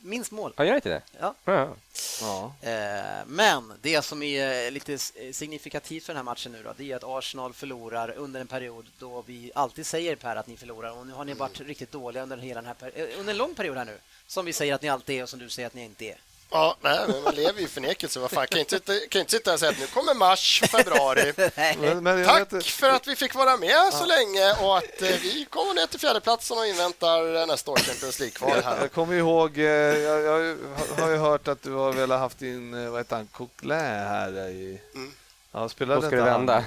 Minst mål. Ja, gör inte det? Ja. Ja. Ja. Eh, Men det som är lite signifikativt för den här matchen nu då, det är att Arsenal förlorar under en period då vi alltid säger Per att ni förlorar och nu har ni varit riktigt dåliga under hela den här eh, under en lång period här nu som vi säger att ni alltid är och som du säger att ni inte är. Ja, nej, men man lever ju i förnekelse. Vad fan, kan inte, sitta- kan inte sitta och säga att nu kommer mars, februari. Men, men jag Tack vet, för att vi fick vara med så länge och att eh, vi kommer ner till fjärdeplatsen och inväntar eh, nästa års Champions League-kval här. jag kommer ihåg, eh, jag, jag har ju hört att du har velat haft din, vad heter han, Coquelin här i... Mm. Ja, spelade Då ska inte det vända.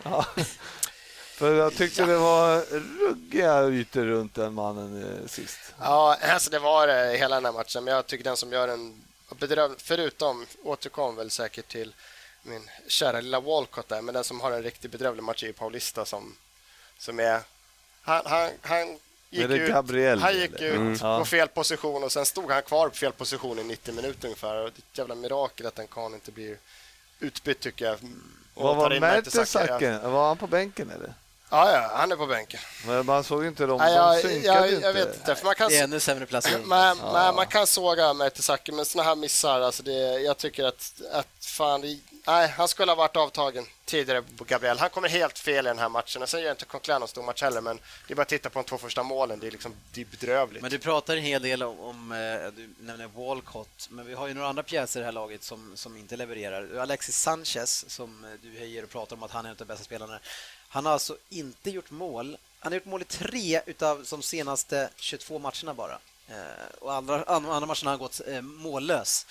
Ja. För jag tyckte det var ruggiga ytor runt den mannen sist. Ja, alltså det var det hela den här matchen, men jag tycker den som gör en bedröv... Förutom, återkom väl säkert till min kära lilla Walcott där, men den som har en riktigt bedrövlig match är Paulista som, som är... Han, han, han gick ut, Gabriel, han gick ut Mm. på Ja. fel position och sen stod han kvar på fel position i 90 minuter ungefär. Och det är ett jävla mirakel att den kan inte blir utbytt tycker jag. Och Vad var. Mertesacker? Var han på bänken eller? Ja, ja, han är på bänken. Men man såg inte dem, Nej, de jag, synkade jag, inte. jag vet inte, för man kan... Det är ännu sämre placering. Men, men man kan såga Mertesacker, men såna här missar, alltså det, jag tycker att, att fan, det, nej, han skulle ha varit avtagen tidigare på Gabriel. Han kommer helt fel i den här matchen. Och sen gör inte Coquelin någon stor match heller, men det är bara att titta på de två första målen. Det är, liksom, det är bedrövligt. Men du pratar en hel del om, om eh, du nämner Walcott, men vi har ju några andra pjäser i det här laget som, som inte levererar. Alexis Sanchez, som eh, du höjer och pratar om att han är en av de bästa spelarna. Han har alltså inte gjort mål. Han har gjort mål i tre utav de senaste 22 matcherna bara. Eh, och andra, andra matcherna har han gått eh, mållös.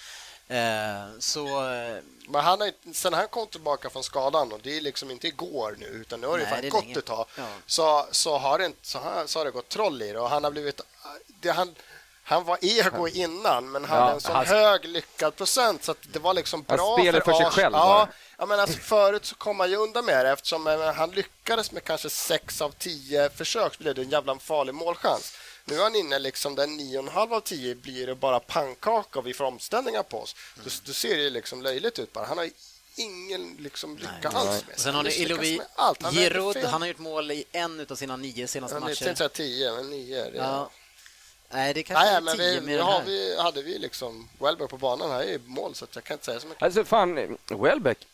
Eh, så... Eh, Men han har, sen han kom tillbaka från skadan, och det är liksom inte igår nu, utan nu har det Nej, fan gått ett tag, Ja. så, så, har det, inte- så, har, så har det gått troll i det. Och han har blivit... Det, han, han var ego innan, men hade Ja, en så han- hög lyckad procent så att det var liksom Han bra spelar för sig Ars- själv Ja, bara. Ja, men alltså, förut så kom han ju undan med det eftersom eh, han lyckades med kanske sex av tio försök så blev det en jävla farlig målchans. Nu är han inne liksom där nio och en halv av tio blir det bara pannkaka och vi får omställningar på oss. Då, då ser det liksom löjligt ut bara. Han har ju ingen liksom lycka alls med sig. sen har ni Ilovi. Han Giroud, han har gjort mål i en av sina nio senaste Jag tänkte matcher. säga tio, men nio. Det... Ja. Nej, det kanske Nej, är men tio vi, med har här. vi, hade vi liksom Wellberg på banan här i mål så att jag kan inte säga så mycket. Alltså fan, Welbeck,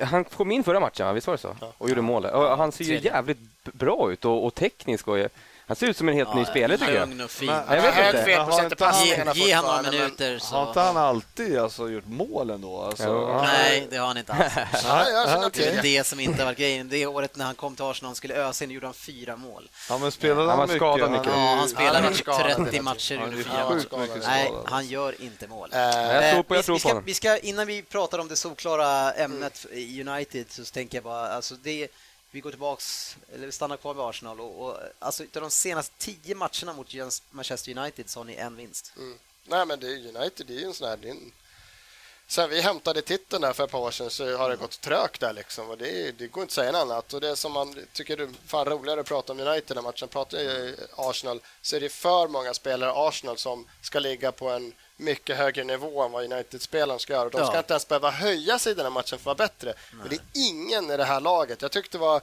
han kom in förra matchen, visst var det så? Och gjorde. Och han ser ju jävligt bra ut och, och teknisk. Och, han ser ut som en helt ny spelare tycker jag. Lugn och fin. Men- Ja, jag vet Hög inte. har inte han- passningarna Ge, ge han några minuter så... Har inte han alltid alltså, gjort mål ändå? Alltså, han- Nej, det har han inte alls. Ja, Det är det som inte har varit grejen. Det året när han kom till Arsenal och skulle ösa in gjorde han fyra mål. Ja, men spelade Han han, var mycket? skadad mycket. Ja, han spelade han är skadad 30 hela matcher och gjorde fyra mål. Nej, han gör inte mål. Eh, Jag tror på- jag vi, tror vi, på ska, vi ska, innan vi pratar om det solklara ämnet i United så tänker jag bara, alltså det, vi går tillbaks, eller vi stannar kvar vid Arsenal och, och alltså utav de senaste tio matcherna mot Manchester United så har ni en vinst. Mm. Nej, men det är United, det är ju en sån här... En... Sen vi hämtade titeln där för ett par år sedan så har det gått trögt där liksom. Och det, det går inte att säga något annat. Och det som man tycker är fan roligare att prata om United när matchen pratar ju Arsenal så är det för många spelare i Arsenal som ska ligga på en mycket högre nivå än vad United-spelaren ska göra. De ska Ja. inte ens behöva höja sig i den här matchen för att vara bättre. Men det är ingen i det här laget. Jag tyckte det var,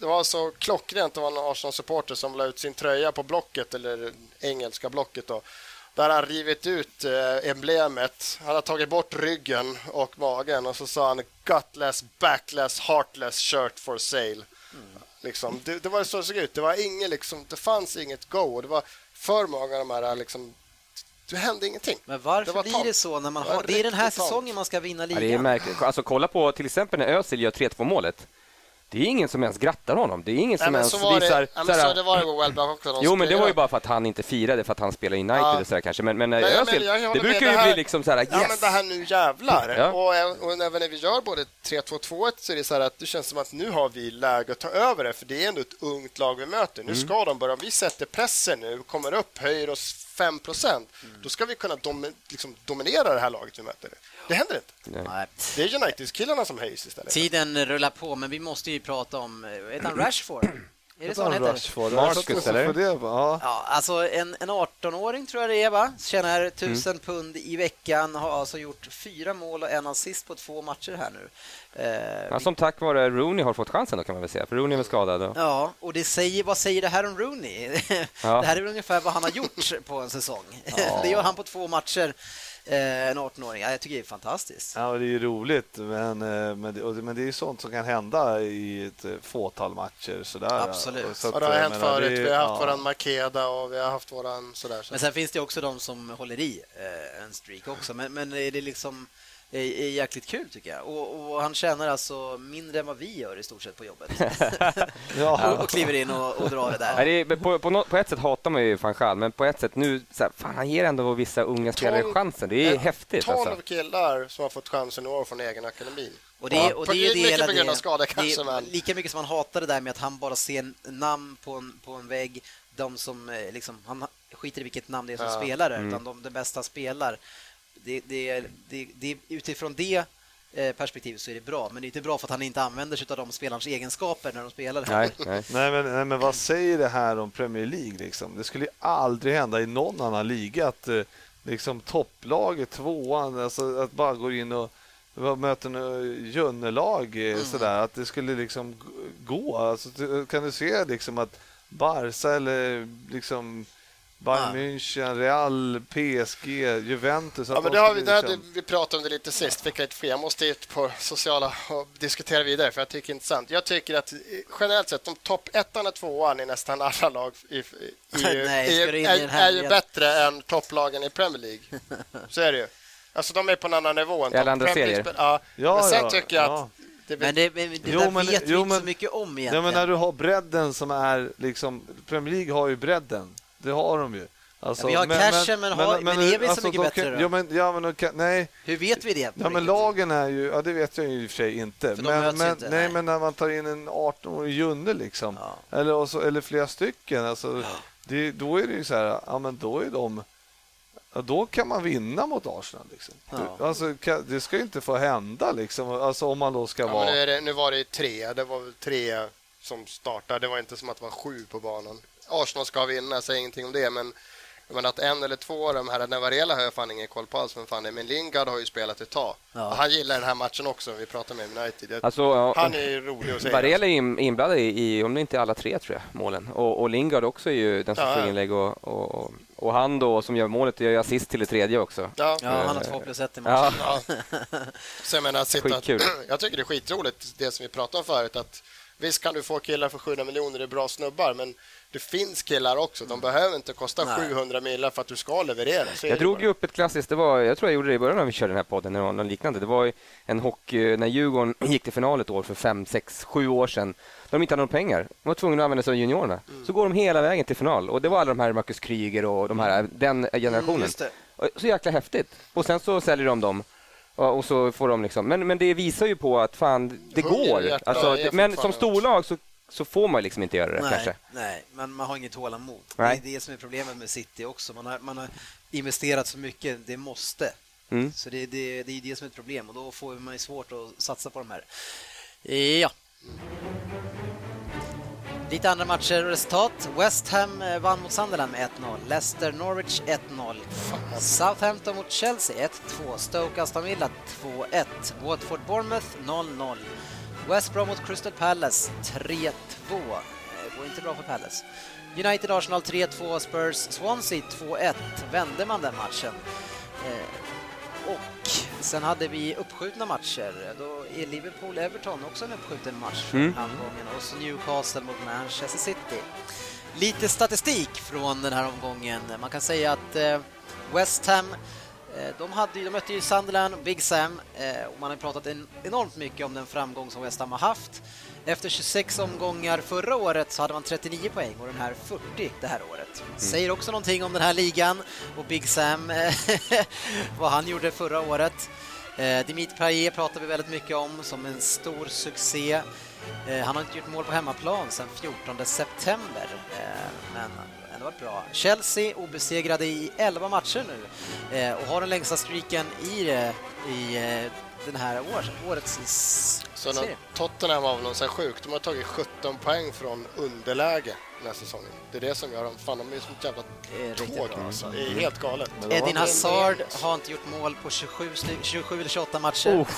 det var så klockrent. Det var en Arsenal-supporter som la ut sin tröja på Blocket, eller engelska Blocket då. Där han rivit ut eh, emblemet. Han har tagit bort ryggen och magen och så sa han gutless, backless, heartless shirt for sale. Liksom, det, det var så det såg ut. Det, var ingen, liksom, det fanns inget go. och Det var för många av de här... Liksom, det hände ingenting. Men Det varför var blir det så när man Det har... Det är den här säsongen man ska vinna Ja, det är ligan. märkligt. Alltså, kolla på till exempel när Özil gör 3-2 målet. Det är ingen som ens grattar honom. Det är ingen Nej, som men ens så visar... det, ja, men så det var det med Welbeck också. Jo, men det spelade. var ju bara för att han inte firade för att han spelar i United Ja. och sådär kanske. Men, men, Nej, men Özil, jag det håller med. brukar Det ju här- bli liksom så här, yes! Ja, men det här nu jävlar. Ja. Och, och även när vi gör både 3-2-2-1 så är det så här att det känns som att nu har vi läge att ta över det, för det är ändå ett ungt lag vi möter. Nu ska de börja, om vi sätter pressen nu, kommer upp, höjer oss 5% då ska vi kunna dom, liksom dominera det här laget vi möter. Det händer inte. Nej. Det är United-killarna som höjs istället. Tiden rullar på, men vi måste ju prata om... eh, Heter han Rashford? Är det så han heter? Rashford. Marcus, eller? Det, ja. Ja, alltså en, en 18-åring tror jag det är, va? Tjänar 1000 Mm. pund i veckan, har alltså gjort fyra mål och en assist på två matcher här nu. Eh, Ja, som tack vare Rooney har fått chansen då kan man väl säga, för Rooney är väl skadad. Och... Ja, och det säger, vad säger det här om Rooney? Ja. Det här är väl ungefär vad han har gjort på en säsong. Det gör han på två matcher, eh, en 18-åring. Ja, jag tycker det är fantastiskt. Ja, det är ju roligt, men, eh, men, det, men det är ju sånt som kan hända i ett eh, fåtal matcher. Sådär. Absolut. Och så att, Och det har hänt menar, förut. det Vi har haft ja. våran Makeda och vi har haft våran sådär. Så. Men sen finns det också de som håller i eh, en streak också. Men, men är det liksom är, är jäkligt kul tycker jag. Och, och han tjänar alltså mindre än vad vi gör i stort sett på jobbet. Ja. och, och kliver in och, och drar det Nej, där. det är, på, på, på ett sätt hatar man ju van Gaal, men på ett sätt nu, så här, fan, han ger ändå vissa unga spelare Tolv- chansen. Det är Ja, häftigt. 12 Alltså. killar som har fått chansen i år från egen akademin. Och det, är- och det är ju det mycket hela på grund av det- skada det kanske, men... Lika mycket som han hatar det där med att han bara ser namn på en, på en vägg. De som eh, liksom, han skiter i vilket namn det är som Ja. spelar Mm. utan de, de bästa spelar. Det, det, det, det, utifrån det eh, perspektivet så är det bra, men det är inte bra för att han inte använder sig av de spelarnas egenskaper när de spelar. Nej, nej. Nej men, nej, men vad säger det här om Premier League? Liksom? Det skulle ju aldrig hända i någon annan liga att eh, liksom, topplaget, tvåan, alltså, att bara gå in och möter en Jönnelag eh, sådär, att det skulle liksom gå? Alltså, kan du se liksom att Barca eller liksom Bayern München, Real, PSG, Juventus. Ja, men det har vi, det hade, vi pratade om det lite sist. Fick lite fel. Jag måste ut på sociala och diskutera vidare för jag tycker det är intressant. Jag tycker att generellt sett, de topp ettan och tvåan i nästan alla lag i, i, Nej, i, är, är ju bättre än topplagen i Premier League. Så är det ju. Alltså de är på en annan nivå än andra serier. Ja. ja, men sen ja, tycker jag att det men det, det jo, där men, vet jo, vi inte så mycket om egentligen. Ja, men när du har bredden som är liksom... Premier League har ju bredden. Det har de ju. Alltså, ja, vi har men, cashen, men, men, men, är vi alltså, så mycket bättre? Då? Ja, men, ja, men, okay, nej. Hur vet vi det? Ja, men lagen är ju... Ja, det vet jag ju i och för sig inte. För men, men, inte, nej, nej, men när man tar in en 18-årig Junne, liksom, ja. eller, också, eller flera stycken, alltså, ja. det, då är det ju så här... Ja, men då är de... Ja, då kan man vinna mot Arsenal. Liksom. Ja. Alltså, det ska inte få hända, liksom. alltså, om man då ska ja, vara... Nu, det, nu, var det tre. Det var tre som startade. Det var inte som att det var sju på banan. Arsenal ska vinna, jag säger ingenting om det, men men att en eller två av de här, när Varela har jag fan ingen koll på alls, men fan men Lingard har ju spelat ett tag. Ja. Han gillar den här matchen också, vi pratar med United. Alltså, ja, han är rolig att se. Varela är inblandad i, om det inte alla tre tror jag, målen. Och, och Lingard också är ju den som ja, får inlägg och, och, och, han då som gör målet gör assist till det tredje också. Ja, ja han har två plus ett i matchen. Ja. Så jag menar, sitta, jag tycker det är skitroligt det som vi pratade om förut, att visst kan du få killar för 700 miljoner, det är bra snubbar, men det finns killar också. De behöver inte kosta Nej. 700 miljoner för att du ska leverera. Jag drog ju upp ett klassiskt, det var, jag tror jag gjorde det i början när vi körde den här podden, eller något liknande. Det var en hockey, när Djurgården gick till final ett år för fem, sex, sju år sedan. När de inte hade några pengar. De var tvungna att använda sig av juniorerna. Mm. Så går de hela vägen till final. Och det var alla de här Marcus Kryger och de här, den generationen. Mm, så jäkla häftigt. Och sen så säljer de dem och så får de liksom, men, men det visar ju på att fan, det går. Alltså, men som storlag så så får man liksom inte göra det nej, kanske. Nej, men man har inget tålamod. Nej. Det är det som är problemet med City också. Man har, man har investerat så mycket, det måste. Mm. Så det, det, det är det som är ett problem och då får man ju svårt att satsa på de här. Ja. Lite andra matcher och resultat. West Ham eh, vann mot Sunderland med 1-0. Leicester Norwich 1-0. Southampton mot Chelsea 1-2. Stoke Aston Villa 2-1. Watford Bournemouth 0-0. West Brom mot Crystal Palace 3-2. Det går inte bra för Palace. United Arsenal 3-2, Spurs Swansea 2-1. Vände man den matchen? Eh, och sen hade vi uppskjutna matcher. Då är Liverpool-Everton också en uppskjuten match mm. omgången. Och så Newcastle mot Manchester City. Lite statistik från den här omgången. Man kan säga att eh, West Ham Eh, de, hade, de mötte ju Sunderland och Big Sam eh, och man har pratat enormt mycket om den framgång som West Ham har haft. Efter 26 omgångar förra året så hade man 39 poäng och den här 40 det här året. Mm. Säger också någonting om den här ligan och Big Sam, vad han gjorde förra året. Eh, Dimitri Payet pratar vi väldigt mycket om som en stor succé. Han har inte gjort mål på hemmaplan sedan 14 september, men det varit bra. Chelsea obesegrade i 11 matcher nu eh, och har den längsta streaken i, eh, i eh, den här år, årets Så serie. Tottenham var väl någon så sjukt. De har tagit 17 poäng från underläge den här säsongen. Det är det som gör dem. Fan, de är som ett jävla tåg. Alltså. Det är helt galet. Edin Hazard har inte gjort mål på 27, 27 eller 28 matcher. Oh.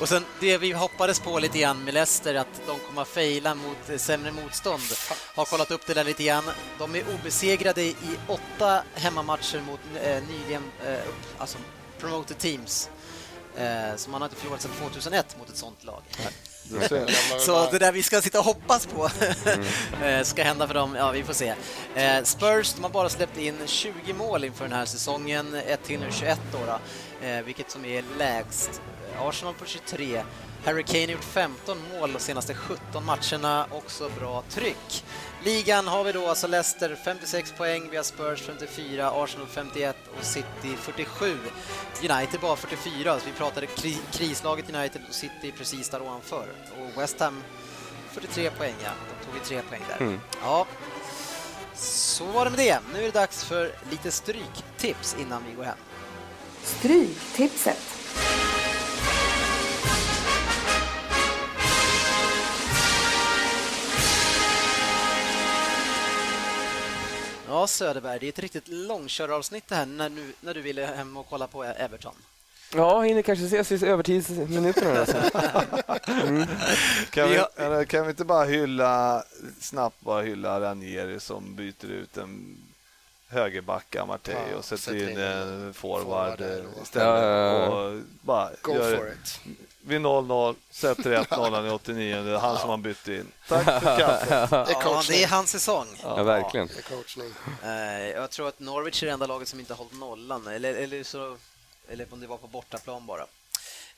och sen det vi hoppades på lite grann med Leicester, att de kommer att fejla mot sämre motstånd, har kollat upp det där lite grann. De är obesegrade i åtta hemmamatcher mot eh, nyligen eh, alltså promoted teams. Eh, så man har inte förlorat sedan 2001 mot ett sånt lag. Så det där vi ska sitta och hoppas på mm. ska hända för dem, ja vi får se. Eh, Spurs, de har bara släppt in 20 mål inför den här säsongen, 1 till 21 då, då vilket som är lägst. Arsenal på 23, Harry Kane har gjort 15 mål de senaste 17 matcherna, också bra tryck. Ligan har vi då alltså Leicester 56 poäng, vi har Spurs 54, Arsenal 51 och City 47. United bara 44, så vi pratade kri krislaget United och City precis där ovanför. Och West Ham 43 poäng, ja. De tog ju tre poäng där. Mm. Ja, så var det med det. Nu är det dags för lite stryktips innan vi går hem. Stryktipset. Ja, Söderberg, det är ett riktigt långköravsnitt det här när du, när du ville hem och kolla på Everton. Ja, hinner kanske ses i övertidsminuterna. Alltså. Kan vi, kan vi inte bara hylla, snabbt bara hylla Ranieri som byter ut en högerback, Amartey, Ja, och sätter in en forward istället. Och bara Go gör- for it. Vid 0-0, sätter 1-0 i 89, det är han som har bytt in. Tack för kaffet. Det är Ja, det är hans säsong. Ja, verkligen. Eh, Jag tror att Norwich är det enda laget som inte har hållit nollan, eller, eller, så, eller om det var på bortaplan bara.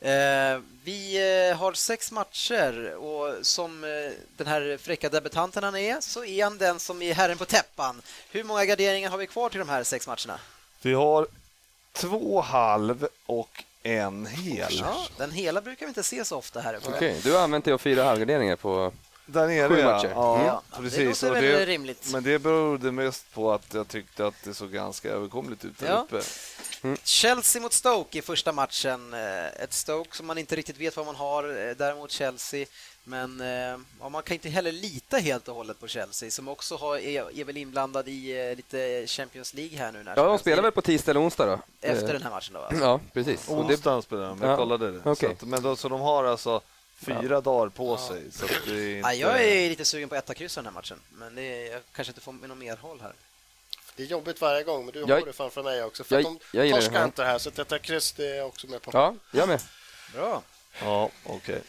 Eh, Vi eh, har sex matcher och som eh, den här fräcka debutanten han är så är han den som är herren på täppan. Hur många garderingar har vi kvar till de här sex matcherna? Vi har två halv och en hel. Ja, den hela brukar vi inte se så ofta här. Okej, du har använt dig av fyra halvgarderingar på... Där nere, Sju ja. matcher. Ja, Ja, precis. det låter väl rimligt. Men det berodde mest på att jag tyckte att det såg ganska överkomligt ut där Ja. uppe. Chelsea mot Stoke i första matchen. Eh, Ett Stoke som man inte riktigt vet vad man har, eh, däremot Chelsea. Men eh, ja, man kan inte heller lita helt och hållet på Chelsea som också har, är, är väl inblandad i lite Champions League här nu. När Ja, de spelar väl på tisdag eller onsdag då? Efter den här matchen då? Alltså. Ja, precis. Och det... Onsdagen spelade de, jag Ja, kollade det. okej. Så, att, men då, så de har alltså fyra dagar på sig. Så att det är inte... Ja, jag är lite sugen på etta kryss den här matchen, men det är, jag kanske inte får någon mer håll här. Det är jobbigt varje gång, men du Jag- har det framför mig också. För Jag- att de jag det, torskar ja. inte här, så att detta kryss det är jag också med på. Ja, jag med. Bra. Ja, okej.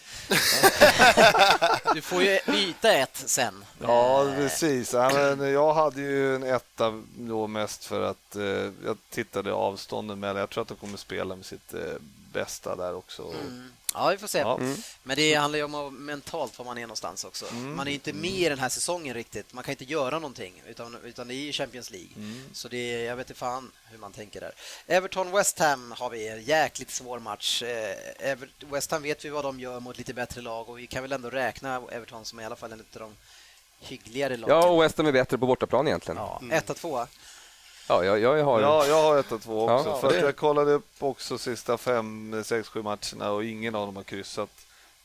Du får ju byta ett sen. Ja, precis. Jag hade ju en etta då mest för att eh, jag tittade avstånden mellan. Jag tror att de kommer spela med sitt eh, bästa där också. Mm. Ja, vi får se. Ja. Men det handlar ju om mentalt var man är någonstans också. Mm. Man är inte med i den här säsongen riktigt. Man kan inte göra någonting, utan, utan det är ju Champions League. Mm. Så det är, jag vet inte fan hur man tänker där. Everton-West Ham har vi en jäkligt svår match. Eh, Ever- West Ham vet vi vad de gör mot lite bättre lag och vi kan väl ändå räkna Everton som i alla fall en av de hyggligare lagen. Ja, och West Ham är bättre på bortaplan egentligen. Ja, etta, tvåa. Ja, jag, jag har... Ja, jag har ett och två också. Ja, för att det- jag kollade upp också sista fem, sex, sju matcherna och ingen av dem har kryssat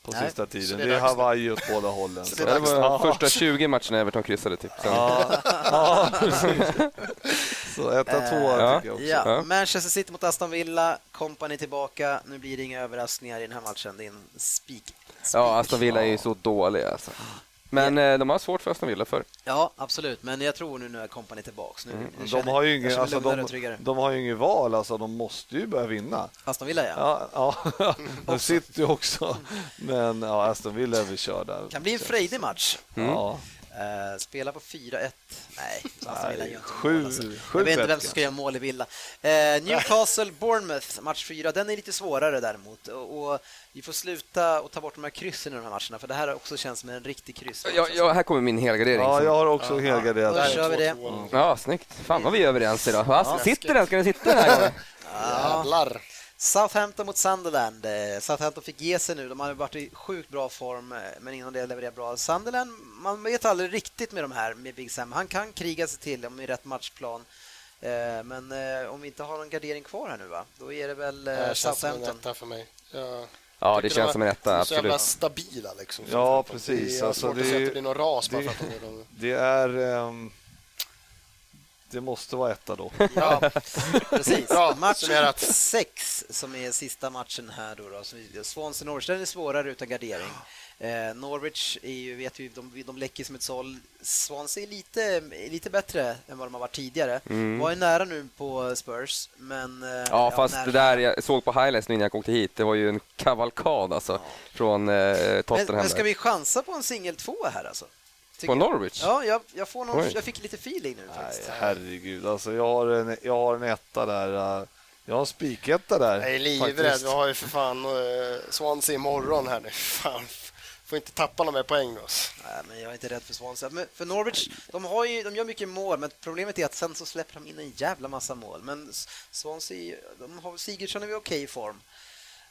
på Nej, sista tiden. det är Det är. Hawaii åt båda hållen. Så det är det var Ja. första 20 matcherna Everton kryssade typ. Sen, Ja, ja. Så etta, tvåa Ja. tycker jag också. Ja, Ja. Manchester City mot Aston Villa, Company tillbaka. Nu blir det inga överraskningar i den här matchen. Det är en spik. ja, Aston Villa är ju så dåliga alltså. Men eh, de har svårt för Aston Villa för. Ja, absolut. Men jag tror nu när Company är tillbaka. Nu, jag De har ju ingen, alltså, de, de har ju ingen val, alltså, de måste ju börja vinna. Aston Villa, ja. Ja, ja. de sitter ju också. Men ja, Aston Villa är väl körda. kan bli en frejdig match. Ja, Uh, spela på 4-1. Nej, Aston Villa gör inte sju, mål. Alltså. sju Jag vet inte vem som ska göra mål i Villa. Uh, Newcastle-Bournemouth, match 4. Den är lite svårare däremot. Och, och vi får sluta och ta bort de här kryssen i de här matcherna, för det här också känns som en riktig kryss. Ja, ja, här kommer min helgardering. Ja, jag har också Ja, helgarderat. Då kör vi det. 2-2. Ja, snyggt. Fan vad vi är överens idag. Va? Sitter den? Ska den sitta den här gången? Jävlar. Southampton mot Sunderland. Eh, Southampton fick ge sig nu. De har varit i sjukt bra form, eh, men innan det levererar bra. Sunderland, man vet aldrig riktigt med de här, med Big Sam. Han kan kriga sig till om i rätt matchplan. Eh, Men om vi inte har någon gardering kvar här nu, va? då är det väl Det Southampton. etta för mig. Jag Ja, det känns de som en etta, de är så jävla absolut. stabila liksom. Ja, Det precis. är Alltså, svårt det att se är- att det blir någon ras bara det- för att de är de... Det är... ehm, det måste vara etta då. Ja, precis. Bra Match summerat. sex som är sista matchen här då. då. Swansea Norwich, den är svårare utan gardering. Eh, Norwich är ju, vet vi, de, de läcker som ett såll. Swansea är lite, lite bättre än vad de har varit tidigare. Var ju nära nu på Spurs, men... eh, Ja, fast nära. det där jag såg på highlights nu innan jag åkte hit, det var ju en kavalkad alltså. Från eh, Men, Tottenham. men ska där. vi chansa på en singel två här alltså? På jag. Norwich? Ja, jag, jag, får någon, Oj. jag fick lite feeling nu Nej, faktiskt. herregud. Alltså, jag, har en, jag har en etta där. eh, Jag har en spiketta där. Jag är livrädd. Vi har ju för fan uh, Swansea imorgon här nu. Fan. Får inte tappa några mer poäng då. Nej, men jag är inte rädd för Swansea. Men för Norwich, de, har ju, de gör mycket mål, men problemet är att sen så släpper de in en jävla massa mål. Men Swansea, de har Sigurdsson är i okej form.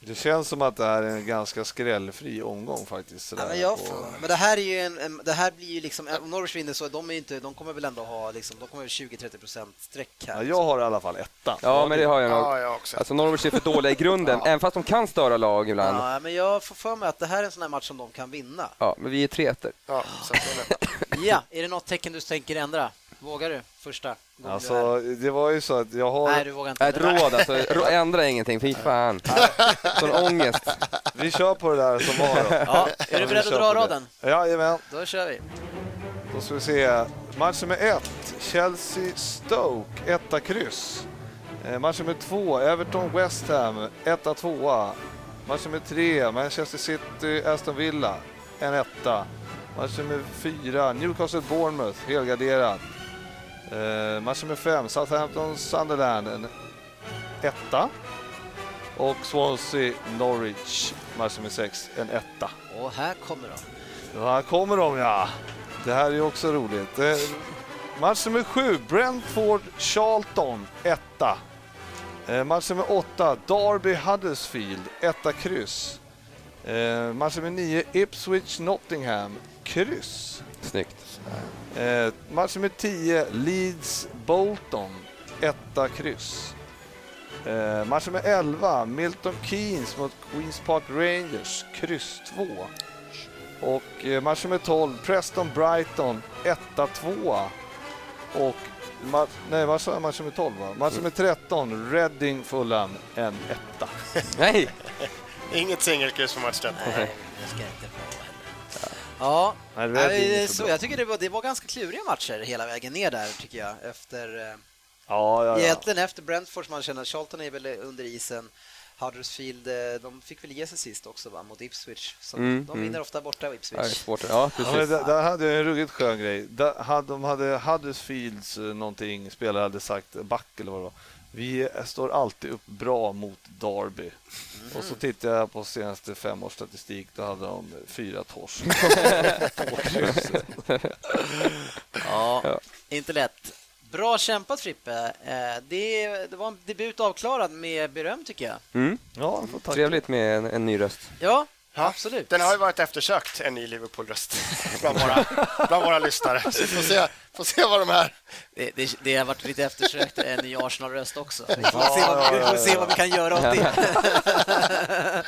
Det känns som att det här är en ganska skrällfri omgång faktiskt. Ja, sådär men, jag, på- men det här är ju en, en, det här blir ju liksom, om Norwich vinner så de är inte, de kommer väl ändå ha liksom, de kommer väl 20-30 procent streck här. ja, jag har i alla fall etta. Ja, men det har jag nog. Ja, jag också. Alltså Norwich är för dåliga i grunden, även fast de kan störa lag ibland. Ja, men jag får för mig att det här är en sån här match som de kan vinna. Ja, men vi är tre ettor. Ja, så att det är. Ja, är det något tecken du tänker ändra? Vågar du? Första gången du är här. Alltså, det var ju så att jag har... Nej, du vågar inte. Ett råd alltså, rå- ändra ingenting, fy fan. Sån ångest. Vi kör på det där som var då. Ja, är du beredd att dra raden? Jajamän. Då kör vi. Då ska vi se. Match nummer ett, Chelsea-Stoke, etta kryss. Eh, Match nummer två, Everton-West Ham, etta tvåa. Match nummer tre, Manchester City-Aston Villa, en etta. Match nummer fyra, Newcastle-Bournemouth, helgarderat. Eh, match nummer fem, Southampton-Sunderland, en etta. Och Swansea-Norwich, match nummer sex, en etta. Och här kommer de. Ja, här kommer de ja. Det här är också roligt. Eh, match nummer sju, Brentford-Charlton, etta. Eh, match nummer åtta, Derby-Huddersfield, etta kryss. Eh, match nummer nio, Ipswich-Nottingham, kryss. Snyggt. Eh, match nummer 10, Leeds-Bolton, etta kryss. Eh, match nummer 11, Milton Keynes mot Queens Park Rangers, kryss 2. Och eh, match nummer 12, Preston-Brighton, etta 2. Och match, nej, vad sa jag? Match nummer 12 va? Match nummer 13, Reading-Fulham, en etta. Nej! Inget singelkryss för match 13. Nej, det ska inte. Ja, Nej, det är så jag tycker det var, det var ganska kluriga matcher hela vägen ner där, tycker jag. Efter, eh, Ja, ja, ja. Egentligen efter Brentford, man känner att Charlton är väl under isen. Huddersfield, eh, de fick väl ge sig sist också va, mot Ipswich. Så Mm, de mm. vinner ofta borta Ja, Ipswich. svårt. Ja, Ja, precis. där, där hade jag en ruggigt skön grej. Där hade, de hade Huddersfields eh, någonting, spelare hade sagt, back eller vad det var. Vi står alltid upp bra mot Derby. Och så tittade jag på senaste fem års statistik, då hade de fyra torsk. Ja, Ja. inte lätt. Bra kämpat Frippe. Eh, Det, det var en debut avklarad med beröm tycker jag. Mm. Ja. Trevligt med en, en ny röst. Ja, Ja, absolut. Den har ju varit eftersökt, en ny Liverpool-röst, bland våra, bland våra lyssnare. Så vi får se, får se vad de här... Det, det, det har varit lite eftersökt en ny Arsenal-röst också. Vi får, se vad, vi får se vad vi kan göra åt det.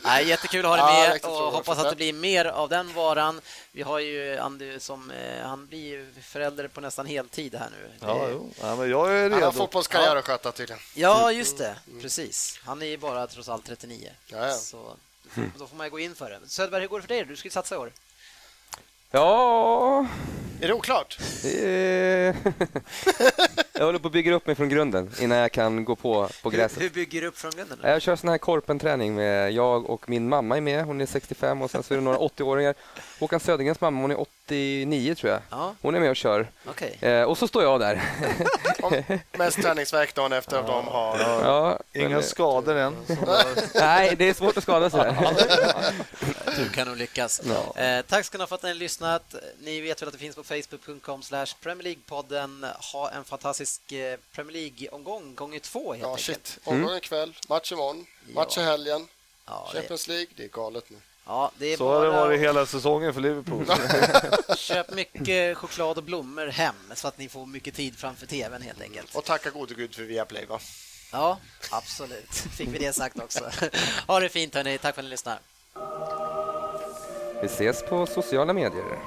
Nej, jättekul att ha Ja, dig med riktigt och hoppas att det blir mer av den varan. Vi har ju Andy som, eh, han blir ju förälder på nästan heltid här nu. Ja, jo. ja, men jag är Han har redo. fotbollskarriär att sköta tydligen. Ja, just det. Precis. Han är ju bara trots allt 39. Ja, ja. Så Mm. då får man ju gå in för det. Söderberg, hur går det för dig? Du ska ju satsa i år. Ja, Är det oklart? är... Jag håller på att bygga upp mig från grunden innan jag kan gå på, på Hur, gräset. hur bygger du upp från grunden? då? Jag kör sån här korpenträning med jag och min mamma är med. Hon är 65 och sen så är det några 80-åringar. Håkan Södergrens mamma, hon är 89 tror jag. Ja, Hon är med och kör. okej. Eh, och så står jag där. Mest träningsvärk dagen efter att de har... Ja, men, Inga eh, skador än. Nej, det är svårt att skada sig. Du kan nog lyckas. Ja. Eh, tack ska ni ha för att ni har lyssnat. Ni vet väl att det finns på facebook.com slash Premier League-podden. Ha en fantastisk eh, Premier League-omgång, gånger två helt Ja, enkelt. shit. Omgång ikväll, match imorgon, match i helgen, Ja, det, Champions League. Det är galet nu. ja, det är Så har det bara varit hela säsongen för Liverpool. köp mycket choklad och blommor hem så att ni får mycket tid framför tvn helt enkelt. Och tacka gode gud för Viaplay, va? Ja, absolut. Fick vi det sagt också. Ha det fint hörni. Tack för att ni lyssnar. Vi ses på sociala medier.